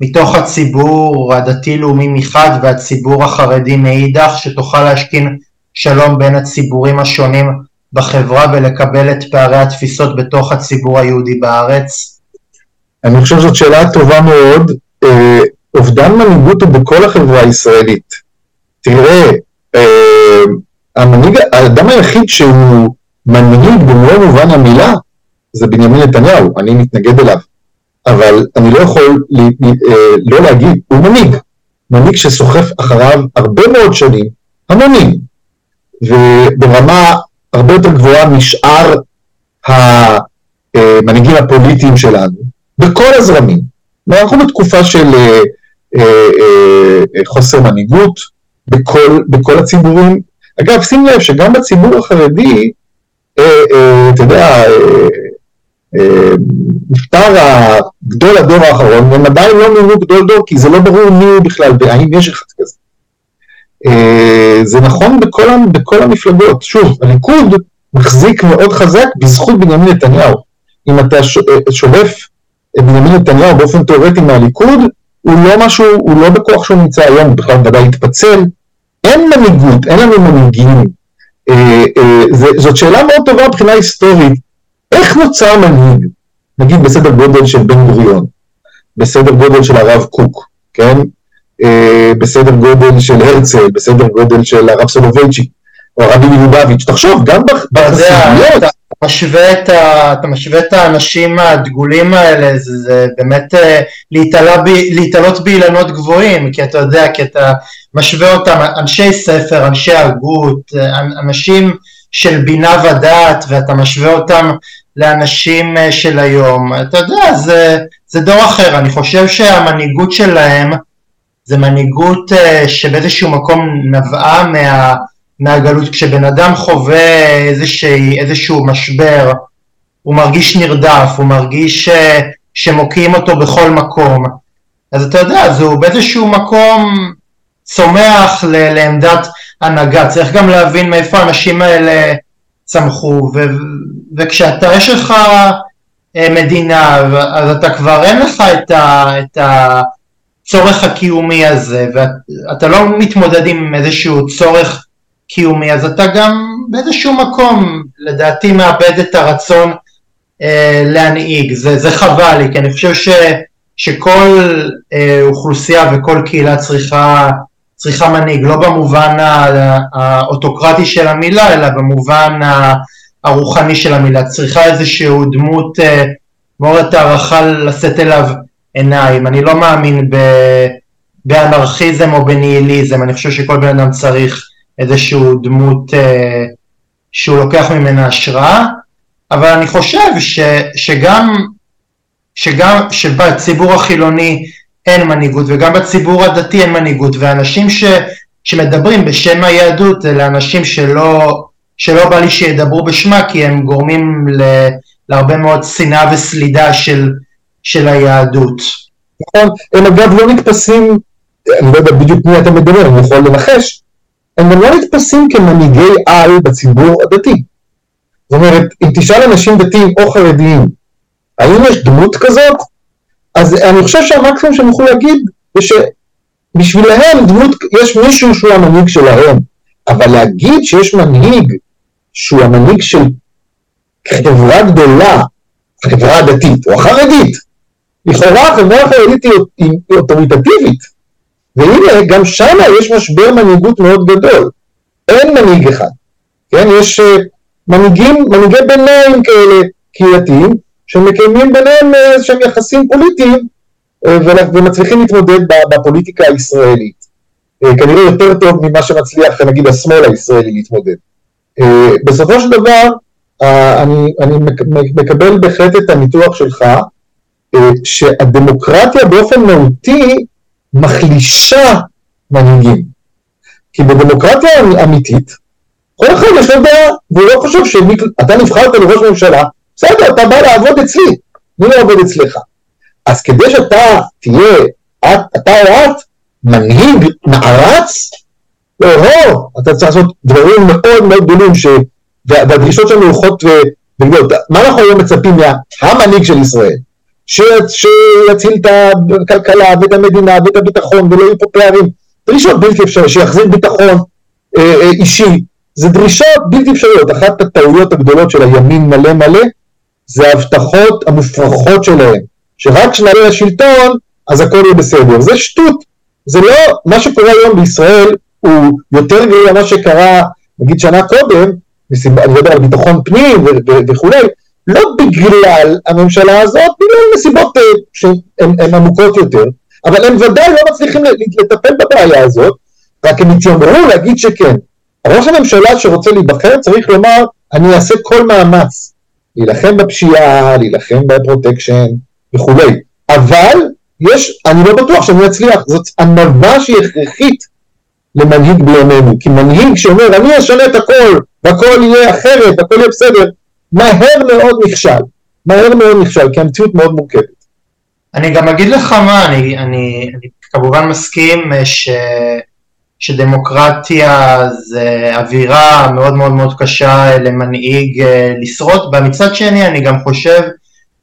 מתוך הציבור הדתי-לאומי מחד והציבור החרדי מאידך, שתוכל להשכין שלום בין הציבורים השונים בחברה ולקבל את פערי התפיסות בתוך הציבור היהודי בארץ? אני חושב שזאת שאלה טובה מאוד. אה, אובדן מנהיגות הוא בכל החברה הישראלית. תראה, אה, המנהיג, האדם היחיד שהוא מנהיג במלוא מובן המילה זה בנימין נתניהו, אני מתנגד אליו. אבל אני לא יכול ל, ל, אה, לא להגיד, הוא מנהיג. מנהיג שסוחף אחריו הרבה מאוד שנים, המונים, וברמה הרבה יותר גבוהה משאר המנהיגים הפוליטיים שלנו, בכל הזרמים. אנחנו בתקופה של אה, אה, חוסר מנהיגות בכל, בכל הציבורים. אגב, שים לב שגם בציבור החרדי, אתה יודע, נפטר גדול הדור האחרון, והם עדיין לא מינו גדול דור, כי זה לא ברור מי הוא בכלל, והאם יש אחד כזה. זה נכון בכל, בכל המפלגות. שוב, הליכוד מחזיק מאוד חזק בזכות בנימין נתניהו. אם אתה שולף את בנימין נתניהו באופן תיאורטי מהליכוד, הוא לא משהו, הוא לא בכוח שהוא נמצא היום, הוא בכלל ודאי התפצל. אין מנהיגות, אין לנו מנהיגים. אה, אה, זאת שאלה מאוד טובה מבחינה היסטורית. איך נוצר מנהיג, נגיד בסדר גודל של בן גוריון, בסדר גודל של הרב קוק, כן? אה, בסדר גודל של הרצל, בסדר גודל של הרב סולובייצ'יק, או הרבי מלובביץ', תחשוב, גם בחסידויות... משווה את ה, אתה משווה את האנשים הדגולים האלה, זה, זה באמת אה, להתעלות באילנות גבוהים, כי אתה יודע, כי אתה משווה אותם, אנשי ספר, אנשי הגות, אה, אנשים של בינה ודעת, ואתה משווה אותם לאנשים אה, של היום, אתה יודע, זה, זה דור אחר, אני חושב שהמנהיגות שלהם זה מנהיגות שבאיזשהו מקום נבעה מה... מהגלות. כשבן אדם חווה איזושהי, איזשהו משבר, הוא מרגיש נרדף, הוא מרגיש ש, שמוקיעים אותו בכל מקום. אז אתה יודע, אז הוא באיזשהו מקום צומח ל, לעמדת הנהגה. צריך גם להבין מאיפה האנשים האלה צמחו, ו, וכשאתה, יש לך אה, מדינה, אז אתה כבר אין לך את, ה, את הצורך הקיומי הזה, ואתה לא מתמודד עם איזשהו צורך קיומי, אז אתה גם באיזשהו מקום, לדעתי, מאבד את הרצון אה, להנהיג. זה, זה חבל לי, כי אני חושב ש, שכל אה, אוכלוסייה וכל קהילה צריכה, צריכה מנהיג, לא במובן האוטוקרטי של המילה, אלא במובן הרוחני של המילה. צריכה איזשהו דמות אה, מאוד הערכה לשאת אליו עיניים. אני לא מאמין ב... באנרכיזם או בניהיליזם, אני חושב שכל בן אדם צריך איזשהו דמות אה, שהוא לוקח ממנה השראה, אבל אני חושב ש, שגם, שגם שבציבור החילוני אין מנהיגות וגם בציבור הדתי אין מנהיגות ואנשים ש, שמדברים בשם היהדות אלה אנשים שלא, שלא בא לי שידברו בשמה כי הם גורמים ל, להרבה מאוד שנאה וסלידה של, של היהדות. נכון, הם אגב לא נתפסים, אני לא יודע בדיוק מי אתה מדבר, אני יכול לנחש, הם גם לא נתפסים כמנהיגי על בציבור הדתי. זאת אומרת, אם תשאל אנשים דתיים או חרדיים, האם יש דמות כזאת? אז אני חושב שהמקסימום שהם יוכלו להגיד זה שבשבילהם דמות, יש מישהו שהוא המנהיג שלהם, אבל להגיד שיש מנהיג שהוא המנהיג של חברה גדולה, החברה הדתית או החרדית, לכאורה החברה החרדית היא אוטוריטטיבית, והנה גם שם יש משבר מנהיגות מאוד גדול, אין מנהיג אחד, כן, יש אה, מנהיגים, מנהיגי ביניים כאלה קהילתיים, שמקיימים ביניהם אה, איזשהם יחסים פוליטיים אה, ומצליחים להתמודד בפוליטיקה הישראלית. כנראה יותר טוב ממה שמצליח נגיד השמאל הישראלי להתמודד. בסופו של דבר אני, אני מקבל בהחלט את הניתוח שלך שהדמוקרטיה באופן מהותי מחלישה מנהיגים. כי בדמוקרטיה אמיתית כל אחד יש לו דעה, והוא לא חושב שאתה נבחרת לראש ממשלה, בסדר, אתה בא לעבוד אצלי, אני לא עובד אצלך. אז כדי שאתה תהיה, את, אתה או את, מנהיג נערץ, לא, לא, אתה צריך לעשות דברים מאוד מאוד גדולים, ש... והדרישות שלנו הולכות וגדולות. מה אנחנו היום מצפים מהמנהיג של ישראל? ש... שיציל את הכלכלה ואת המדינה ואת הביטחון ולא יהיו פה פערים. דרישות בלתי אפשריות, שיחזיר ביטחון אה, אה, אישי, זה דרישות בלתי אפשריות. אחת הטעויות הגדולות של הימין מלא מלא זה ההבטחות המופרכות שלהם, שרק כשנעלה לשלטון אז הכל יהיה בסדר. זה שטות. זה לא, מה שקורה היום בישראל הוא יותר גרוע ממה שקרה נגיד שנה קודם, אני מדבר על ביטחון פנים וכולי, לא בגלל הממשלה הזאת, בגלל נסיבות אה, שהן עמוקות יותר, אבל הם ודאי לא מצליחים לטפל בבעיה הזאת, רק הם התיימרו להגיד שכן. ראש הממשלה שרוצה להיבחר צריך לומר, אני אעשה כל מאמץ להילחם בפשיעה, להילחם בפרוטקשן וכולי, אבל יש, אני לא בטוח שאני אצליח, זאת ענווה שהיא הכרחית למנהיג בימינו, כי מנהיג שאומר אני אשנה את הכל והכל יהיה אחרת, הכל יהיה בסדר, מהר מאוד נכשל, מהר מאוד נכשל, כי המציאות מאוד מורכבת. אני גם אגיד לך מה, אני, אני, אני כמובן מסכים אה, ש, שדמוקרטיה זה אווירה מאוד מאוד מאוד קשה למנהיג אה, לשרוד בה, מצד שני אני גם חושב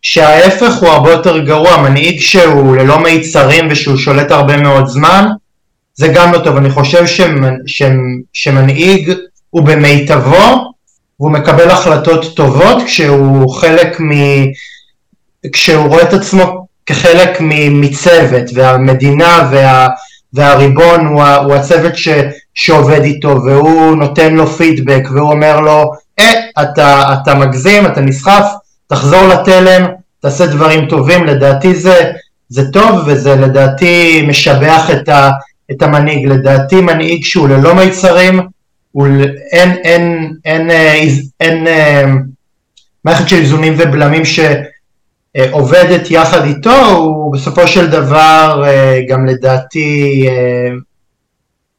שההפך הוא הרבה יותר גרוע, מנהיג שהוא ללא מיצרים ושהוא שולט הרבה מאוד זמן, זה גם לא טוב, אני חושב שמנ, שמנהיג הוא במיטבו והוא מקבל החלטות טובות כשהוא חלק מ... כשהוא רואה את עצמו כחלק מצוות והמדינה וה... והריבון הוא, הוא הצוות ש... שעובד איתו והוא נותן לו פידבק והוא אומר לו אה, אתה, אתה מגזים, אתה נסחף, תחזור לתלם, תעשה דברים טובים, לדעתי זה, זה טוב וזה לדעתי משבח את, ה, את המנהיג, לדעתי מנהיג שהוא ללא מיצרים הוא, אין, אין, אין, אה, אין, אין אה, מערכת של איזונים ובלמים שעובדת יחד איתו, הוא בסופו של דבר אה, גם לדעתי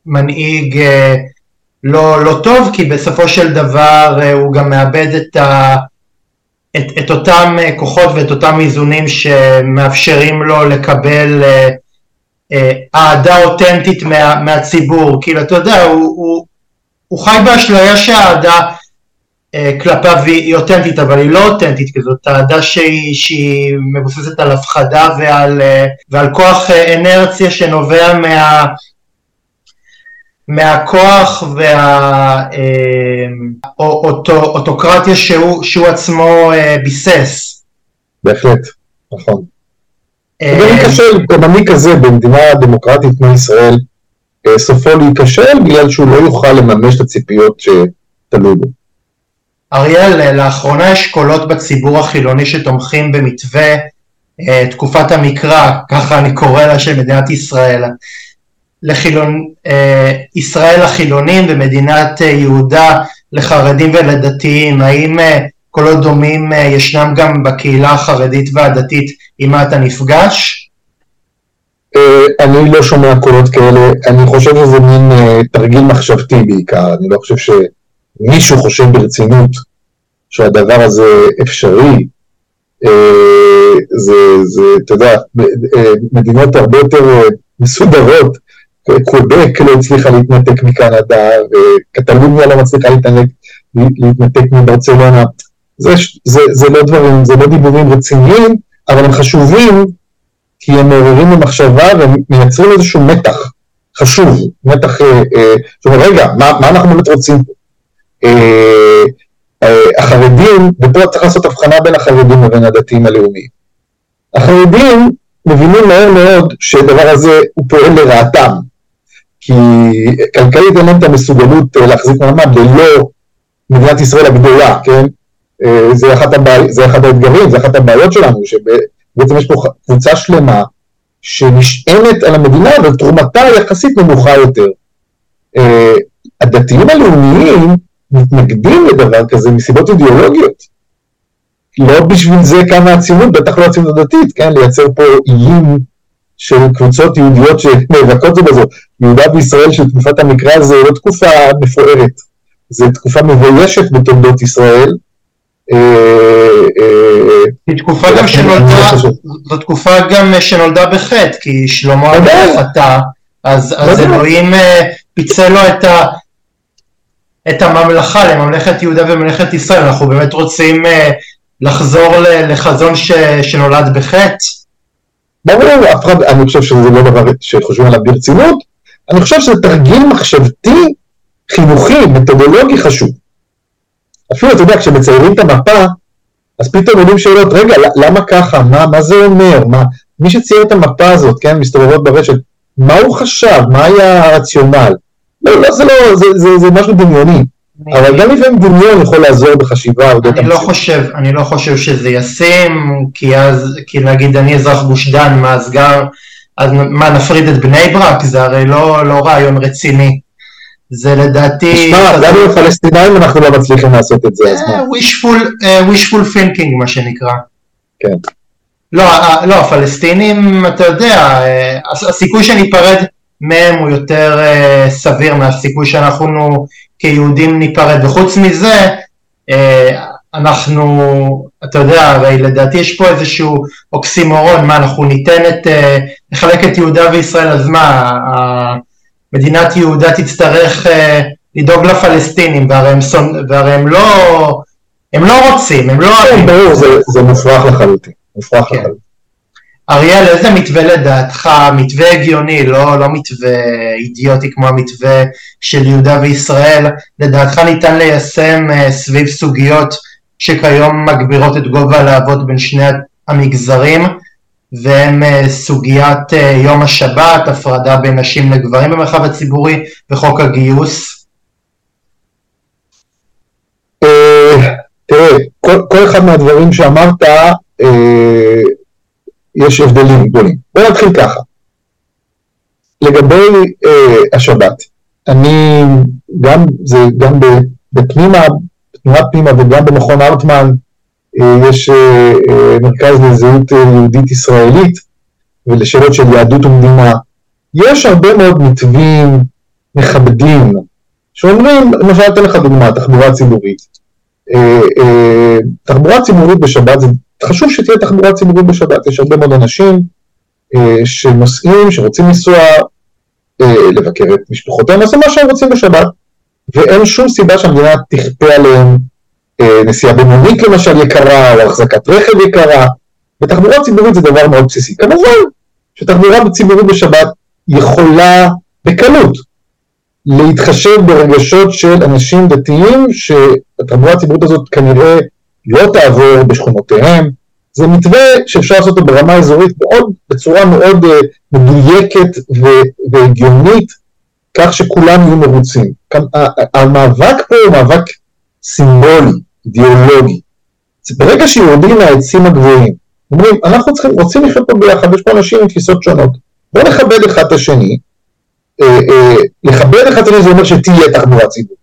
מנהיג לא, לא טוב, כי בסופו של דבר הוא גם מאבד את, ה, את, את אותם כוחות ואת אותם איזונים שמאפשרים לו לקבל אהדה אותנטית מה, מהציבור, כאילו אתה יודע, הוא, הוא, הוא חי באשליה שהאהדה אה, כלפיו היא אותנטית, אבל היא לא אותנטית, כי זאת אהדה שהיא, שהיא מבוססת על הפחדה ועל, אה, ועל כוח אה, אנרציה שנובע מה... מהכוח והאוטוקרטיה שהוא, שהוא עצמו ביסס. בהחלט, נכון. גם קשה כמנהיג כזה במדינה דמוקרטית כמו ישראל, סופו להיכשל בגלל שהוא לא יוכל לממש את הציפיות שתלוי בו. אריאל, לאחרונה יש קולות בציבור החילוני שתומכים במתווה אה, תקופת המקרא, ככה אני קורא לה, של מדינת ישראל. לחילון, אה, ישראל החילונים ומדינת אה, יהודה לחרדים ולדתיים, האם אה, קולות דומים אה, ישנם גם בקהילה החרדית והדתית עם אתה נפגש? אה, אני לא שומע קולות כאלה, אני חושב שזה מין תרגיל מחשבתי בעיקר, אני לא חושב שמישהו חושב ברצינות שהדבר הזה אפשרי. Uh, זה, זה, אתה יודע, מדינות הרבה יותר מסודרות, קוודק לא הצליחה להתנתק מקנדה, וקטלוניה לא מצליחה להתנתק, להתנתק מברצלונה. זה, זה, זה לא דברים, זה לא דיבורים רציניים, אבל הם חשובים כי הם מעוררים במחשבה ומייצרים איזשהו מתח חשוב, מתח, אה, אה, זאת אומרת, רגע, מה, מה אנחנו באמת רוצים פה? אה, אה, החרדים, ופה צריך לעשות הבחנה בין החרדים לבין הדתיים הלאומיים. החרדים מבינים מהר מאוד שהדבר הזה הוא פועל לרעתם, כי כלכלית אין להם את המסוגלות אה, להחזיק מעמד ללא מדינת ישראל הגדולה, כן? זה אחד, הבע... זה אחד האתגרים, זה אחת הבעיות שלנו, שבעצם יש פה קבוצה שלמה שנשענת על המדינה, אבל תרומתה יחסית נמוכה יותר. הדתיים הלאומיים מתנגדים לדבר כזה מסיבות אידיאולוגיות. לא בשביל זה קמה הציונות, בטח לא הציונות הדתית, כן? לייצר פה איים של קבוצות יהודיות שנאבקות זו בזו. יהודה וישראל של תקופת המקרא זה לא תקופה מפוארת, זו תקופה מבוישת בתולדות ישראל. אה, אה, היא תקופה גם שנולדה, זו תקופה גם שנולדה בחטא, כי שלמה המלך חטא, אז אלוהים אה, פיצל לו את ה... את הממלכה לממלכת יהודה וממלכת ישראל, אנחנו באמת רוצים לחזור לחזון ש, שנולד בחטא? ברור, אף אחד, אני חושב שזה לא דבר שחושבים עליו ברצינות, אני חושב שזה תרגיל מחשבתי, חינוכי, מתודולוגי חשוב. אפילו, אתה יודע, כשמציירים את המפה, אז פתאום עולים שאלות, רגע, למה ככה? מה, מה זה אומר? מה, מי שצייר את המפה הזאת, כן, מסתובבות ברשת, מה הוא חשב? מה היה הרציונל? לא, לא, זה לא, זה, זה, זה משהו דמיוני. אבל גם לפעמים דמיון יכול לעזור בחשיבה אני לא חושב, אני לא חושב שזה ישים, כי אז, כי נגיד אני אזרח גוש דן, מה אז גם, אז מה נפריד את בני ברק? זה הרי לא, לא רעיון רציני. זה לדעתי... תשמע, גם עם הפלסטינאים אנחנו לא מצליחים לעשות את זה, אז מה? אה, wishful, uh, wishful thinking מה שנקרא. כן. לא, uh, לא, הפלסטינים, אתה יודע, הסיכוי שניפרד מהם הוא יותר uh, סביר מהסיכוי שאנחנו כיהודים ניפרד, וחוץ מזה אה, אנחנו, אתה יודע, הרי לדעתי יש פה איזשהו אוקסימורון, מה אנחנו ניתן את, אה, נחלק את יהודה וישראל, אז מה, מדינת יהודה תצטרך אה, לדאוג לפלסטינים, והרי הם, והרי הם לא, הם לא רוצים, הם לא... כן, ברור, זה, זה מופרך לחלוטין, מופרך כן. לחלוטין. אריאל, איזה מתווה לדעתך, מתווה הגיוני, לא, לא מתווה אידיוטי כמו המתווה של יהודה וישראל, לדעתך ניתן ליישם uh, סביב סוגיות שכיום מגבירות את גובה הלהבות בין שני המגזרים, והם uh, סוגיית uh, יום השבת, הפרדה בין נשים לגברים במרחב הציבורי וחוק הגיוס? תראה, כל אחד מהדברים שאמרת, יש הבדלים גדולים. בואו נתחיל ככה. לגבי אה, השבת, אני גם, זה גם בפנימה, בתנועת פנימה וגם במכון ארטמן, אה, יש אה, אה, מרכז לזהות אה, יהודית ישראלית ולשאלות של יהדות ומדינה. יש הרבה מאוד מתווים מכבדים שאומרים, למשל אתן לך דוגמה, תחבורה ציבורית. אה, אה, תחבורה ציבורית בשבת חשוב שתהיה תחבורה ציבורית בשבת, יש הרבה מאוד אנשים אה, שנוסעים, שרוצים לנסוע, לבקר את משפחותיהם, לעשות מה שהם רוצים בשבת, ואין שום סיבה שהמדינה תכפה עליהם נסיעה במונית למשל יקרה, או החזקת רכב יקרה, ותחבורה ציבורית זה דבר מאוד בסיסי. כמובן שתחבורה ציבורית בשבת יכולה בקלות להתחשב ברגשות של אנשים דתיים, שהתחבורה הציבורית הזאת כנראה לא תעבור בשכונותיהם. זה מתווה שאפשר לעשות אותו ברמה אזורית מאוד, בצורה מאוד uh, מדויקת והגיונית, כך שכולם יהיו מרוצים. המאבק פה הוא מאבק סימבולי, אידיאולוגי. ברגע שיורדים מהעצים הגבוהים, אומרים, אנחנו צריכים, רוצים לחיות פה ביחד, יש פה אנשים עם תפיסות שונות, בואו נכבד אחד את השני, לכבד אחד את השני זה אומר שתהיה תחבורה ציבורית.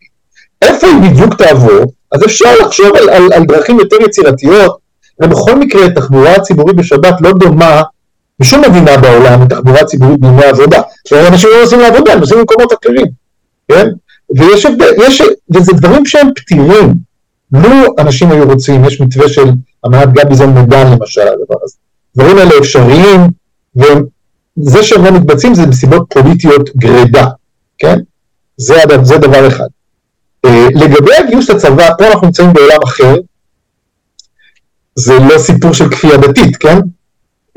איפה היא בדיוק תעבור, אז אפשר לחשוב על, על, על דרכים יותר יצירתיות, ובכל מקרה תחבורה ציבורית בשבת לא דומה בשום מדינה בעולם לתחבורה ציבורית בימי עבודה. אנשים לא נוסעים לעבודה, הם נוסעים במקומות אחרים, כן? ויש הבדל, יש, וזה דברים שהם פתירים. לו אנשים היו רוצים, יש מתווה של אמנת גביזון מדן למשל, הדבר הזה. דברים האלה אפשריים, וזה שהם לא מתבצעים זה מסיבות פוליטיות גרידא, כן? זה, זה דבר אחד. אה, לגבי הגיוס לצבא, פה אנחנו נמצאים בעולם אחר, זה לא סיפור של כפייה דתית, כן?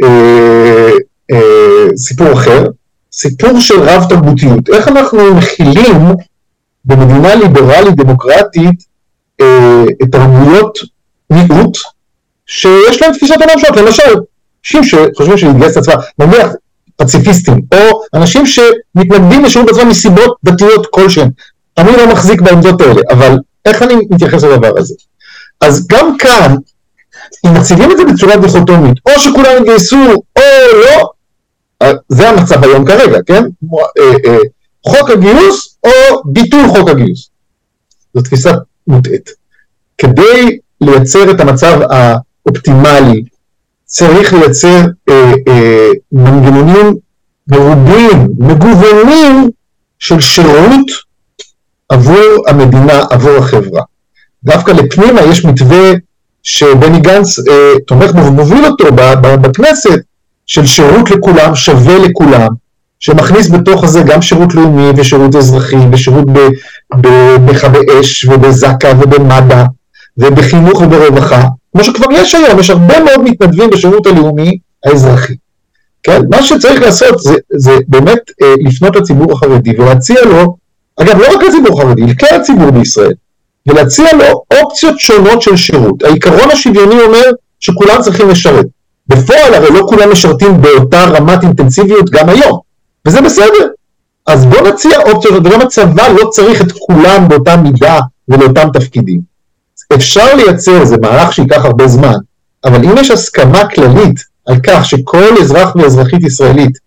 אה, סיפור אחר, סיפור של רב תרבותיות. איך אנחנו מכילים במדינה ליברלית דמוקרטית אה, תרבויות מיעוט שיש להם תפיסת עולם שונות, למשל, אנשים שחושבים שלהתגייס לצבא, נניח פציפיסטים, או אנשים שמתנגדים לשירות בצבא מסיבות דתיות כלשהן. אני לא מחזיק בעמדות האלה, אבל איך אני מתייחס לדבר הזה? אז גם כאן, אם מציגים את זה בצורה דיכוטומית, או שכולם יתגייסו או לא, זה המצב היום כרגע, כן? אה, אה, חוק הגיוס או ביטול חוק הגיוס. זו תפיסה מוטעית. כדי לייצר את המצב האופטימלי, צריך לייצר אה, אה, מנגנונים מרובים, מגוונים של שירות עבור המדינה, עבור החברה. דווקא לפנימה יש מתווה שבני גנץ אה, תומך בו ומוביל אותו בכנסת, של שירות לכולם, שווה לכולם, שמכניס בתוך זה גם שירות לאומי ושירות אזרחי ושירות במכבי אש ובזק"א ובמד"א ובחינוך וברווחה, כמו שכבר יש היום, יש הרבה מאוד מתנדבים בשירות הלאומי האזרחי. כן? מה שצריך לעשות זה, זה באמת אה, לפנות לציבור החרדי ולהציע לו, אגב לא רק לציבור החרדי, לכלל הציבור בישראל, ולהציע לו אופציות שונות של שירות. העיקרון השוויוני אומר שכולם צריכים לשרת. בפועל הרי לא כולם משרתים באותה רמת אינטנסיביות גם היום, וזה בסדר. אז בוא נציע אופציות, וגם הצבא לא צריך את כולם באותה מידה ולאותם תפקידים. אפשר לייצר, זה מהלך שייקח הרבה זמן, אבל אם יש הסכמה כללית על כך שכל אזרח ואזרחית ישראלית,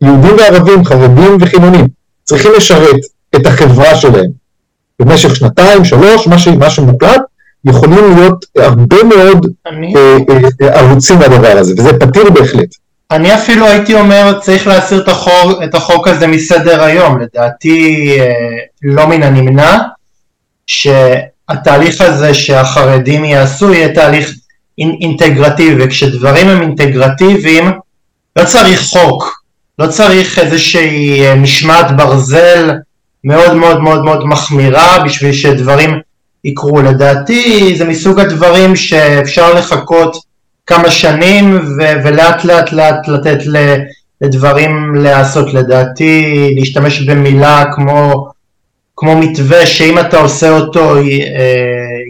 יהודים וערבים, חרדים וחילונים, צריכים לשרת את החברה שלהם במשך שנתיים, שלוש, מה, ש... מה שמוקלט, יכולים להיות הרבה מאוד אני... אה, אה, ערוצים לדבר הזה, וזה פתיר בהחלט. אני אפילו הייתי אומר צריך להסיר את החוק, את החוק הזה מסדר היום, לדעתי אה, לא מן הנמנע שהתהליך הזה שהחרדים יעשו יהיה תהליך אינטגרטיבי, וכשדברים הם אינטגרטיביים לא צריך חוק, לא צריך איזושהי משמעת ברזל מאוד מאוד מאוד מאוד מחמירה בשביל שדברים יקרו. לדעתי זה מסוג הדברים שאפשר לחכות כמה שנים ו- ולאט לאט לאט לתת לדברים להיעשות. לדעתי להשתמש במילה כמו, כמו מתווה שאם אתה עושה אותו אה,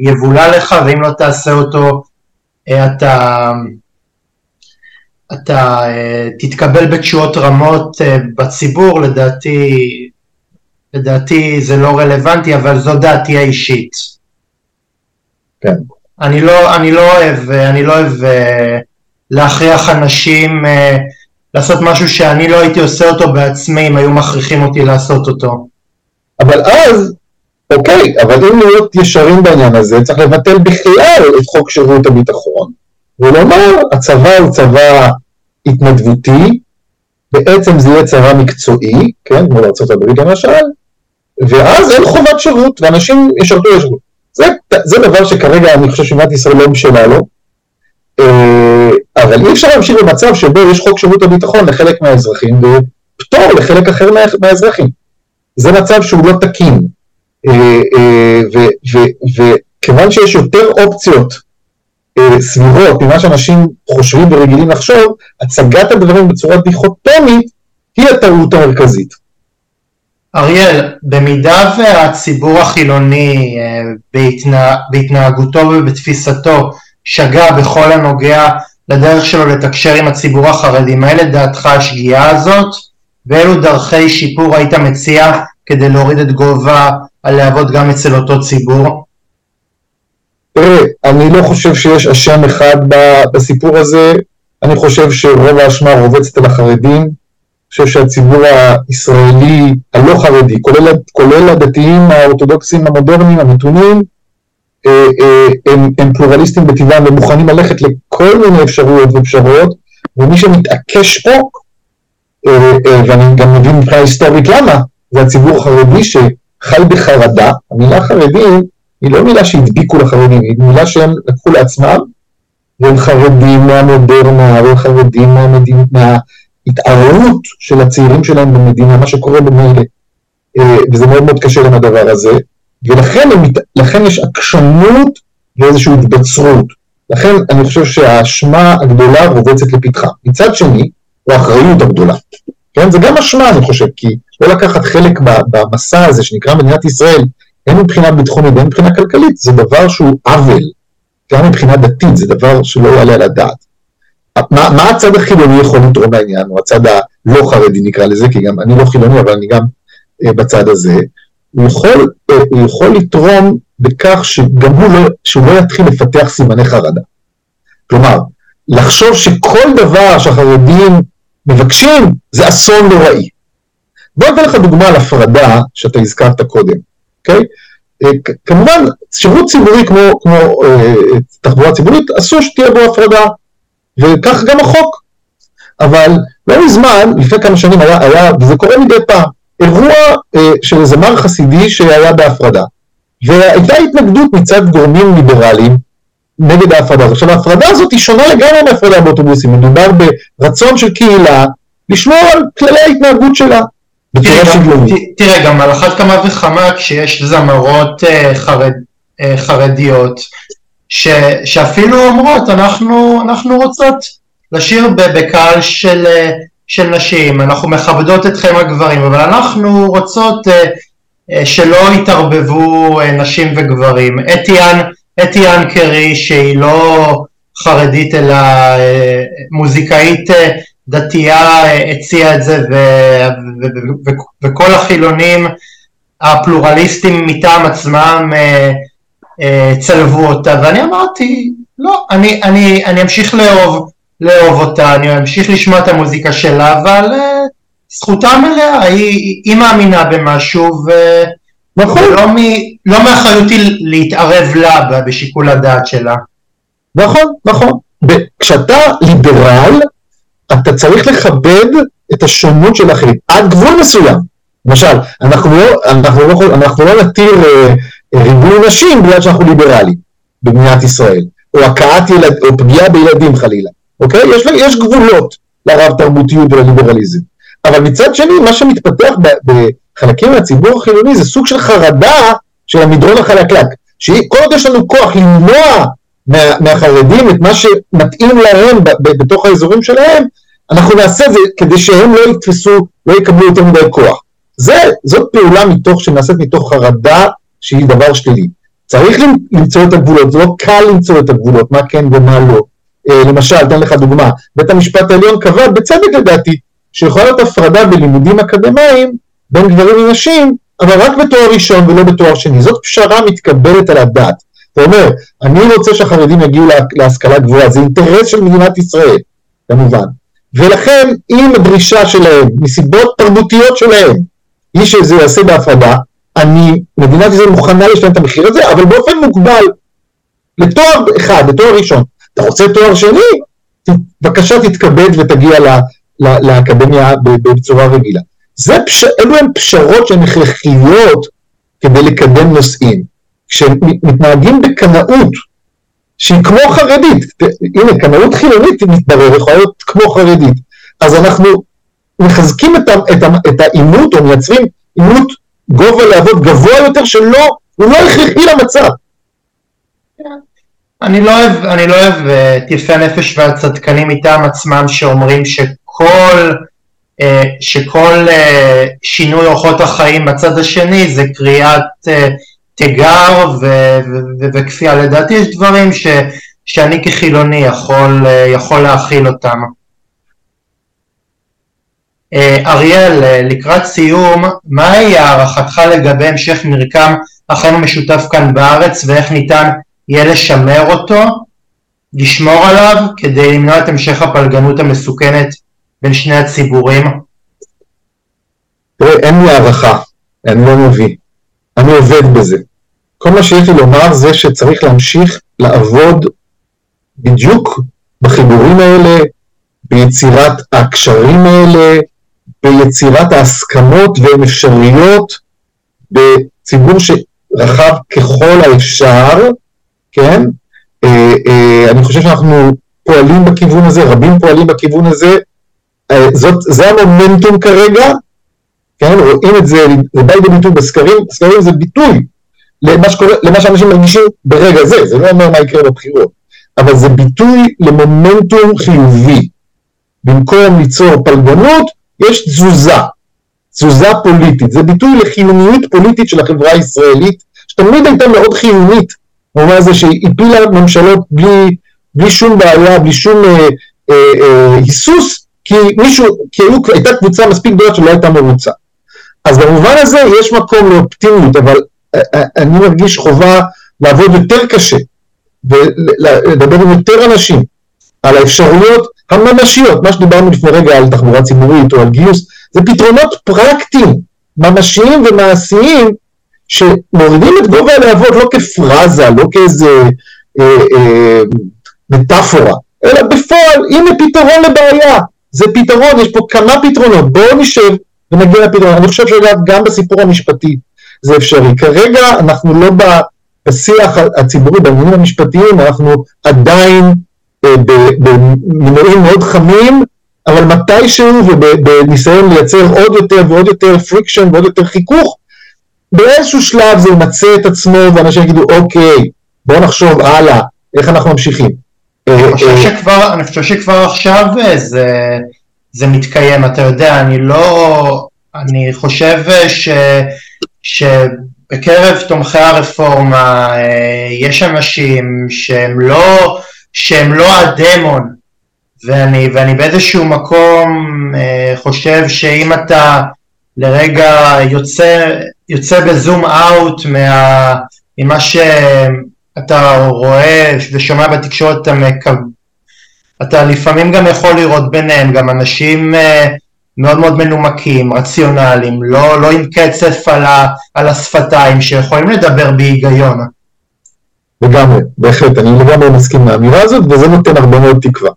יבולע לך ואם לא תעשה אותו אה, אתה, אתה אה, תתקבל בתשואות רמות בציבור לדעתי לדעתי זה לא רלוונטי אבל זו דעתי האישית. כן. אני לא, אני לא אוהב, אני לא אוהב להכריח אנשים לעשות משהו שאני לא הייתי עושה אותו בעצמי אם היו מכריחים אותי לעשות אותו. אבל אז, אוקיי, אבל אם להיות ישרים בעניין הזה, צריך לבטל בכלל את חוק שירות הביטחון, ולומר, הצבא הוא צבא התנדבותי, בעצם זה יהיה צבא מקצועי, כן, כמו בארה"ב למשל, ואז אין חובת שירות, ואנשים ישרתו ישרות. זה, זה דבר שכרגע אני חושב שמדינת ישראל לא משנה לו, אה, אבל אי אפשר להמשיך במצב שבו יש חוק שירות הביטחון לחלק מהאזרחים ופטור לחלק אחר מה, מהאזרחים. זה מצב שהוא לא תקין, אה, אה, וכיוון שיש יותר אופציות סבירות ממה שאנשים חושבים ורגילים לחשוב, הצגת הדברים בצורה דיכוטומית היא הטעות המרכזית. אריאל, במידה והציבור החילוני אה, בהתנה, בהתנהגותו ובתפיסתו שגה בכל הנוגע לדרך שלו לתקשר עם הציבור החרדי, מה לדעתך השגיאה הזאת ואילו דרכי שיפור היית מציע כדי להוריד את גובה הלהבות גם אצל אותו ציבור? תראה, אני לא חושב שיש אשם אחד בסיפור הזה, אני חושב שרוב האשמה רובצת על החרדים, חושב שהציבור הישראלי הלא חרדי, כולל, כולל הדתיים האורתודוקסים המודרניים המתונים, אה, אה, הם, הם פלורליסטים בטבעם ומוכנים ללכת לכל מיני אפשרויות ופשרות, ומי שמתעקש פה, ואני גם מבין מבחינה היסטורית למה, זה הציבור החרדי שחי בחרדה, המילה חרדים היא לא מילה שהדביקו לחרדים, היא מילה שהם לקחו לעצמם, והם חרדים מהמודרנה, והם חרדים מהמדינה, ההתערערות של הצעירים שלהם במדינה, מה שקורה במילא, אה, וזה מאוד מאוד קשה עם הדבר הזה, ולכן לכן יש עקשנות ואיזושהי התבצרות. לכן אני חושב שהאשמה הגדולה רובצת לפתחה. מצד שני, או האחריות הגדולה. כן? זה גם אשמה, אני חושב, כי לא לקחת חלק במסע הזה שנקרא מדינת ישראל, הן מבחינה ביטחונית והן מבחינה כלכלית, זה דבר שהוא עוול. גם מבחינה דתית, זה דבר שלא יעלה על הדעת. מה, מה הצד החילוני יכול לתרום לעניין, או הצד הלא חרדי נקרא לזה, כי גם אני לא חילוני, אבל אני גם אה, בצד הזה, הוא יכול, אה, הוא יכול לתרום בכך שגם הוא לא, שהוא לא יתחיל לפתח סימני חרדה. כלומר, לחשוב שכל דבר שהחרדים מבקשים זה אסון נוראי. בוא אתן לך דוגמה על הפרדה שאתה הזכרת קודם, אוקיי? אה, כמובן, שירות ציבורי כמו, כמו אה, תחבורה ציבורית, אסור שתהיה בו הפרדה, וכך גם החוק. אבל לא מזמן, לפני כמה שנים היה, היה וזה קורה מדי פעם, אירוע אה, של זמר חסידי שהיה בהפרדה. והייתה התנגדות מצד גורמים ליברליים נגד ההפרדה הזאת. עכשיו ההפרדה הזאת היא שונה לגמרי מהפרדה באוטובוסים, מדובר ברצון של קהילה לשמור על כללי ההתנהגות שלה. תראה, גם על אחת כמה וכמה כשיש זמרות אה, חרד, אה, חרדיות ש, שאפילו אומרות אנחנו, אנחנו רוצות לשיר בקהל של, אה, של נשים, אנחנו מכבדות אתכם הגברים, אבל אנחנו רוצות שלא יתערבבו נשים וגברים. אתיאן, אתיאן קרי שהיא לא חרדית אלא מוזיקאית דתייה הציעה את זה ו, ו, ו, ו, וכל החילונים הפלורליסטים מטעם עצמם אה, אה, צלבו אותה ואני אמרתי לא, אני, אני, אני אמשיך לאהוב, לאהוב אותה, אני אמשיך לשמוע את המוזיקה שלה אבל אה, זכותה מלאה, היא, היא מאמינה במשהו ו... נכון. ולא מ, לא מאחריותי להתערב לה בשיקול הדעת שלה. נכון, נכון. כשאתה ליברל אתה צריך לכבד את השונות של האחרים, עד גבול מסוים. למשל, אנחנו לא, אנחנו לא, אנחנו לא נתיר אה, ריבוי נשים בגלל שאנחנו ליברליים במדינת ישראל, או הכאת ילד, או פגיעה בילדים חלילה, אוקיי? יש, יש גבולות לרב תרבותיות ולליברליזם. אבל מצד שני, מה שמתפתח בחלקים מהציבור החילוני זה סוג של חרדה של המדרון החלקלק. שכל עוד יש לנו כוח למנוע מה, מהחרדים את מה שמתאים להם בתוך האזורים שלהם, אנחנו נעשה את זה כדי שהם לא יתפסו, לא יקבלו יותר מדי כוח. זה, זאת פעולה מתוך, שנעשית מתוך חרדה שהיא דבר שלילי. צריך למצוא את הגבולות, זה לא קל למצוא את הגבולות, מה כן ומה לא. אה, למשל, אתן לך דוגמה, בית המשפט העליון קבע, בצדק לדעתי, שיכולה להיות הפרדה בלימודים אקדמיים בין גברים לנשים, אבל רק בתואר ראשון ולא בתואר שני. זאת פשרה מתקבלת על הדעת. אתה אומר, אני רוצה שהחרדים יגיעו להשכלה גבוהה, זה אינטרס של מדינת ישראל, כמובן. ולכן אם הדרישה שלהם, מסיבות תרבותיות שלהם, היא שזה יעשה בהפרדה, אני, מדינת ישראל מוכנה לשלם את המחיר הזה, אבל באופן מוגבל, לתואר אחד, לתואר ראשון. אתה רוצה תואר שני? בבקשה תתכבד ותגיע לה, לה, לאקדמיה בצורה רגילה. זה פש... אלו הן פשרות שהן הכרחיות כדי לקדם נושאים. כשמתנהגים בקנאות שהיא כמו חרדית, הנה קנאות חילונית מתברר יכולה להיות כמו חרדית, אז אנחנו מחזקים את, את, את העימות או מייצרים עימות גובה להבות גבוה יותר שלא, הוא לא הכרחי למצב. אני לא אוהב, אני לא אוהב uh, את יפי הנפש והצדקנים מטעם עצמם שאומרים שכל, שכל uh, שינוי אורחות החיים בצד השני זה קריאת uh, תיגר וכפייה. לדעתי יש דברים ש, שאני כחילוני יכול, יכול להכיל אותם. אה, אריאל, אה, לקראת סיום, מהי הערכתך לגבי המשך מרקם החיים המשותף כאן בארץ ואיך ניתן יהיה לשמר אותו, לשמור עליו, כדי למנוע את המשך הפלגנות המסוכנת בין שני הציבורים? תראה, אין לי הערכה, אני לא מבין. אני עובד בזה. כל מה שיש לי לומר זה שצריך להמשיך לעבוד בדיוק בחיבורים האלה, ביצירת הקשרים האלה, ביצירת ההסכמות והן אפשריות בציבור שרחב ככל האפשר, כן? אה, אה, אני חושב שאנחנו פועלים בכיוון הזה, רבים פועלים בכיוון הזה, זאת, זה המומנטום כרגע, כן? רואים את זה, זה בא לידי ביטוי בסקרים, סקרים זה ביטוי למה, שקורה, למה שאנשים מרגישים ברגע זה, זה לא אומר מה יקרה בבחירות, אבל זה ביטוי למומנטום חיובי. במקום ליצור פלגנות, יש תזוזה, תזוזה פוליטית, זה ביטוי לחיוניות פוליטית של החברה הישראלית, שתמיד הייתה מאוד חיונית, במובן הזה שהיא הפילה ממשלות בלי, בלי שום בעיה, בלי שום אה, אה, אה, היסוס, כי מישהו, כי היו, הייתה קבוצה מספיק גדולה שלא הייתה מרוצה. אז במובן הזה יש מקום לאופטימיות, אבל אה, אה, אני מרגיש חובה לעבוד יותר קשה ולדבר עם יותר אנשים על האפשרויות הממשיות, מה שדיברנו לפני רגע על תחבורה ציבורית או על גיוס, זה פתרונות פרקטיים, ממשיים ומעשיים שמורידים את גובה הלהבות לא כפרזה, לא כאיזה אה, אה, מטאפורה, אלא בפועל, הנה פתרון לבעיה, זה פתרון, יש פה כמה פתרונות, בואו נשב ונגיע לפתרון. אני חושב שאגב גם בסיפור המשפטי זה אפשרי. כרגע אנחנו לא בשיח הציבורי, בעניינים המשפטיים, אנחנו עדיין אה, במינויים מאוד חמים, אבל מתישהו ובניסיון לייצר עוד יותר ועוד יותר friction ועוד יותר חיכוך, באיזשהו שלב זה ימצא את עצמו ואנשים יגידו אוקיי, בואו נחשוב הלאה, איך אנחנו ממשיכים. אני אה, חושב אה, שכבר, אני חושב שכבר עכשיו זה, זה מתקיים, אתה יודע, אני לא, אני חושב ש, שבקרב תומכי הרפורמה אה, יש אנשים שהם לא, שהם לא הדמון, ואני, ואני באיזשהו מקום חושב שאם אתה לרגע יוצא, יוצא בזום אאוט ממה שאתה רואה ושומע בתקשורת, אתה, מקו... אתה לפעמים גם יכול לראות ביניהם גם אנשים אה, מאוד מאוד מנומקים, רציונליים, לא, לא עם קצף על, ה, על השפתיים, שיכולים לדבר בהיגיון. לגמרי, בהחלט, אני לגמרי מסכים מהאמירה הזאת, וזה נותן הרבה מאוד תקווה.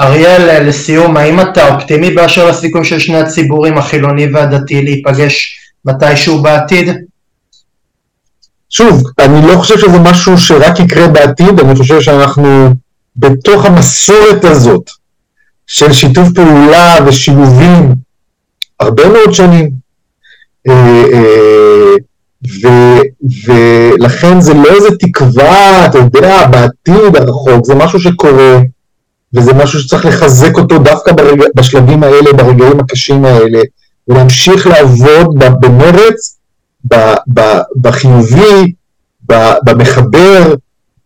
אריאל, לסיום, האם אתה אופטימי באשר לסיכום של שני הציבורים, החילוני והדתי, להיפגש מתישהו בעתיד? שוב, אני לא חושב שזה משהו שרק יקרה בעתיד, אני חושב שאנחנו בתוך המסורת הזאת של שיתוף פעולה ושילובים הרבה מאוד שנים, אה, אה, ולכן זה לא איזה תקווה, אתה יודע, בעתיד הרחוק, זה משהו שקורה, וזה משהו שצריך לחזק אותו דווקא ברגע, בשלבים האלה, ברגעים הקשים האלה, ולהמשיך לעבוד במרץ, בחיובי, במחבר,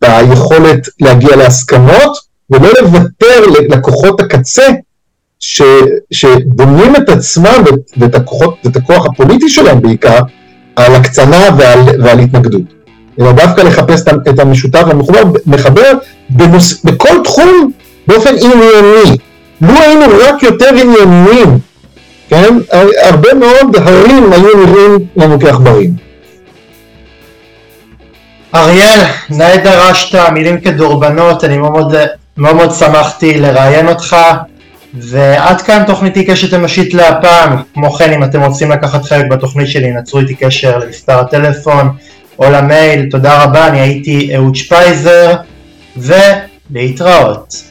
ביכולת להגיע להסכמות, ולא לוותר לכוחות הקצה ש, שבונים את עצמם ואת, הכוחות, ואת הכוח הפוליטי שלהם בעיקר על הקצנה ועל, ועל התנגדות. אלא דווקא לחפש את המשותף והמחבר בנוס, בכל תחום באופן ענייני. לו היינו רק יותר ענייניים, כן, הרבה מאוד הרים היו נראים לנו כעכברים. אריאל, נאה דרשת מילים כדורבנות, אני מאוד מאוד, מאוד שמחתי לראיין אותך ועד כאן תוכניתי קשת אנושית להפעם, כמו כן אם אתם רוצים לקחת חלק בתוכנית שלי נצרו איתי קשר למספר הטלפון או למייל, תודה רבה, אני הייתי אהוד שפייזר ולהתראות.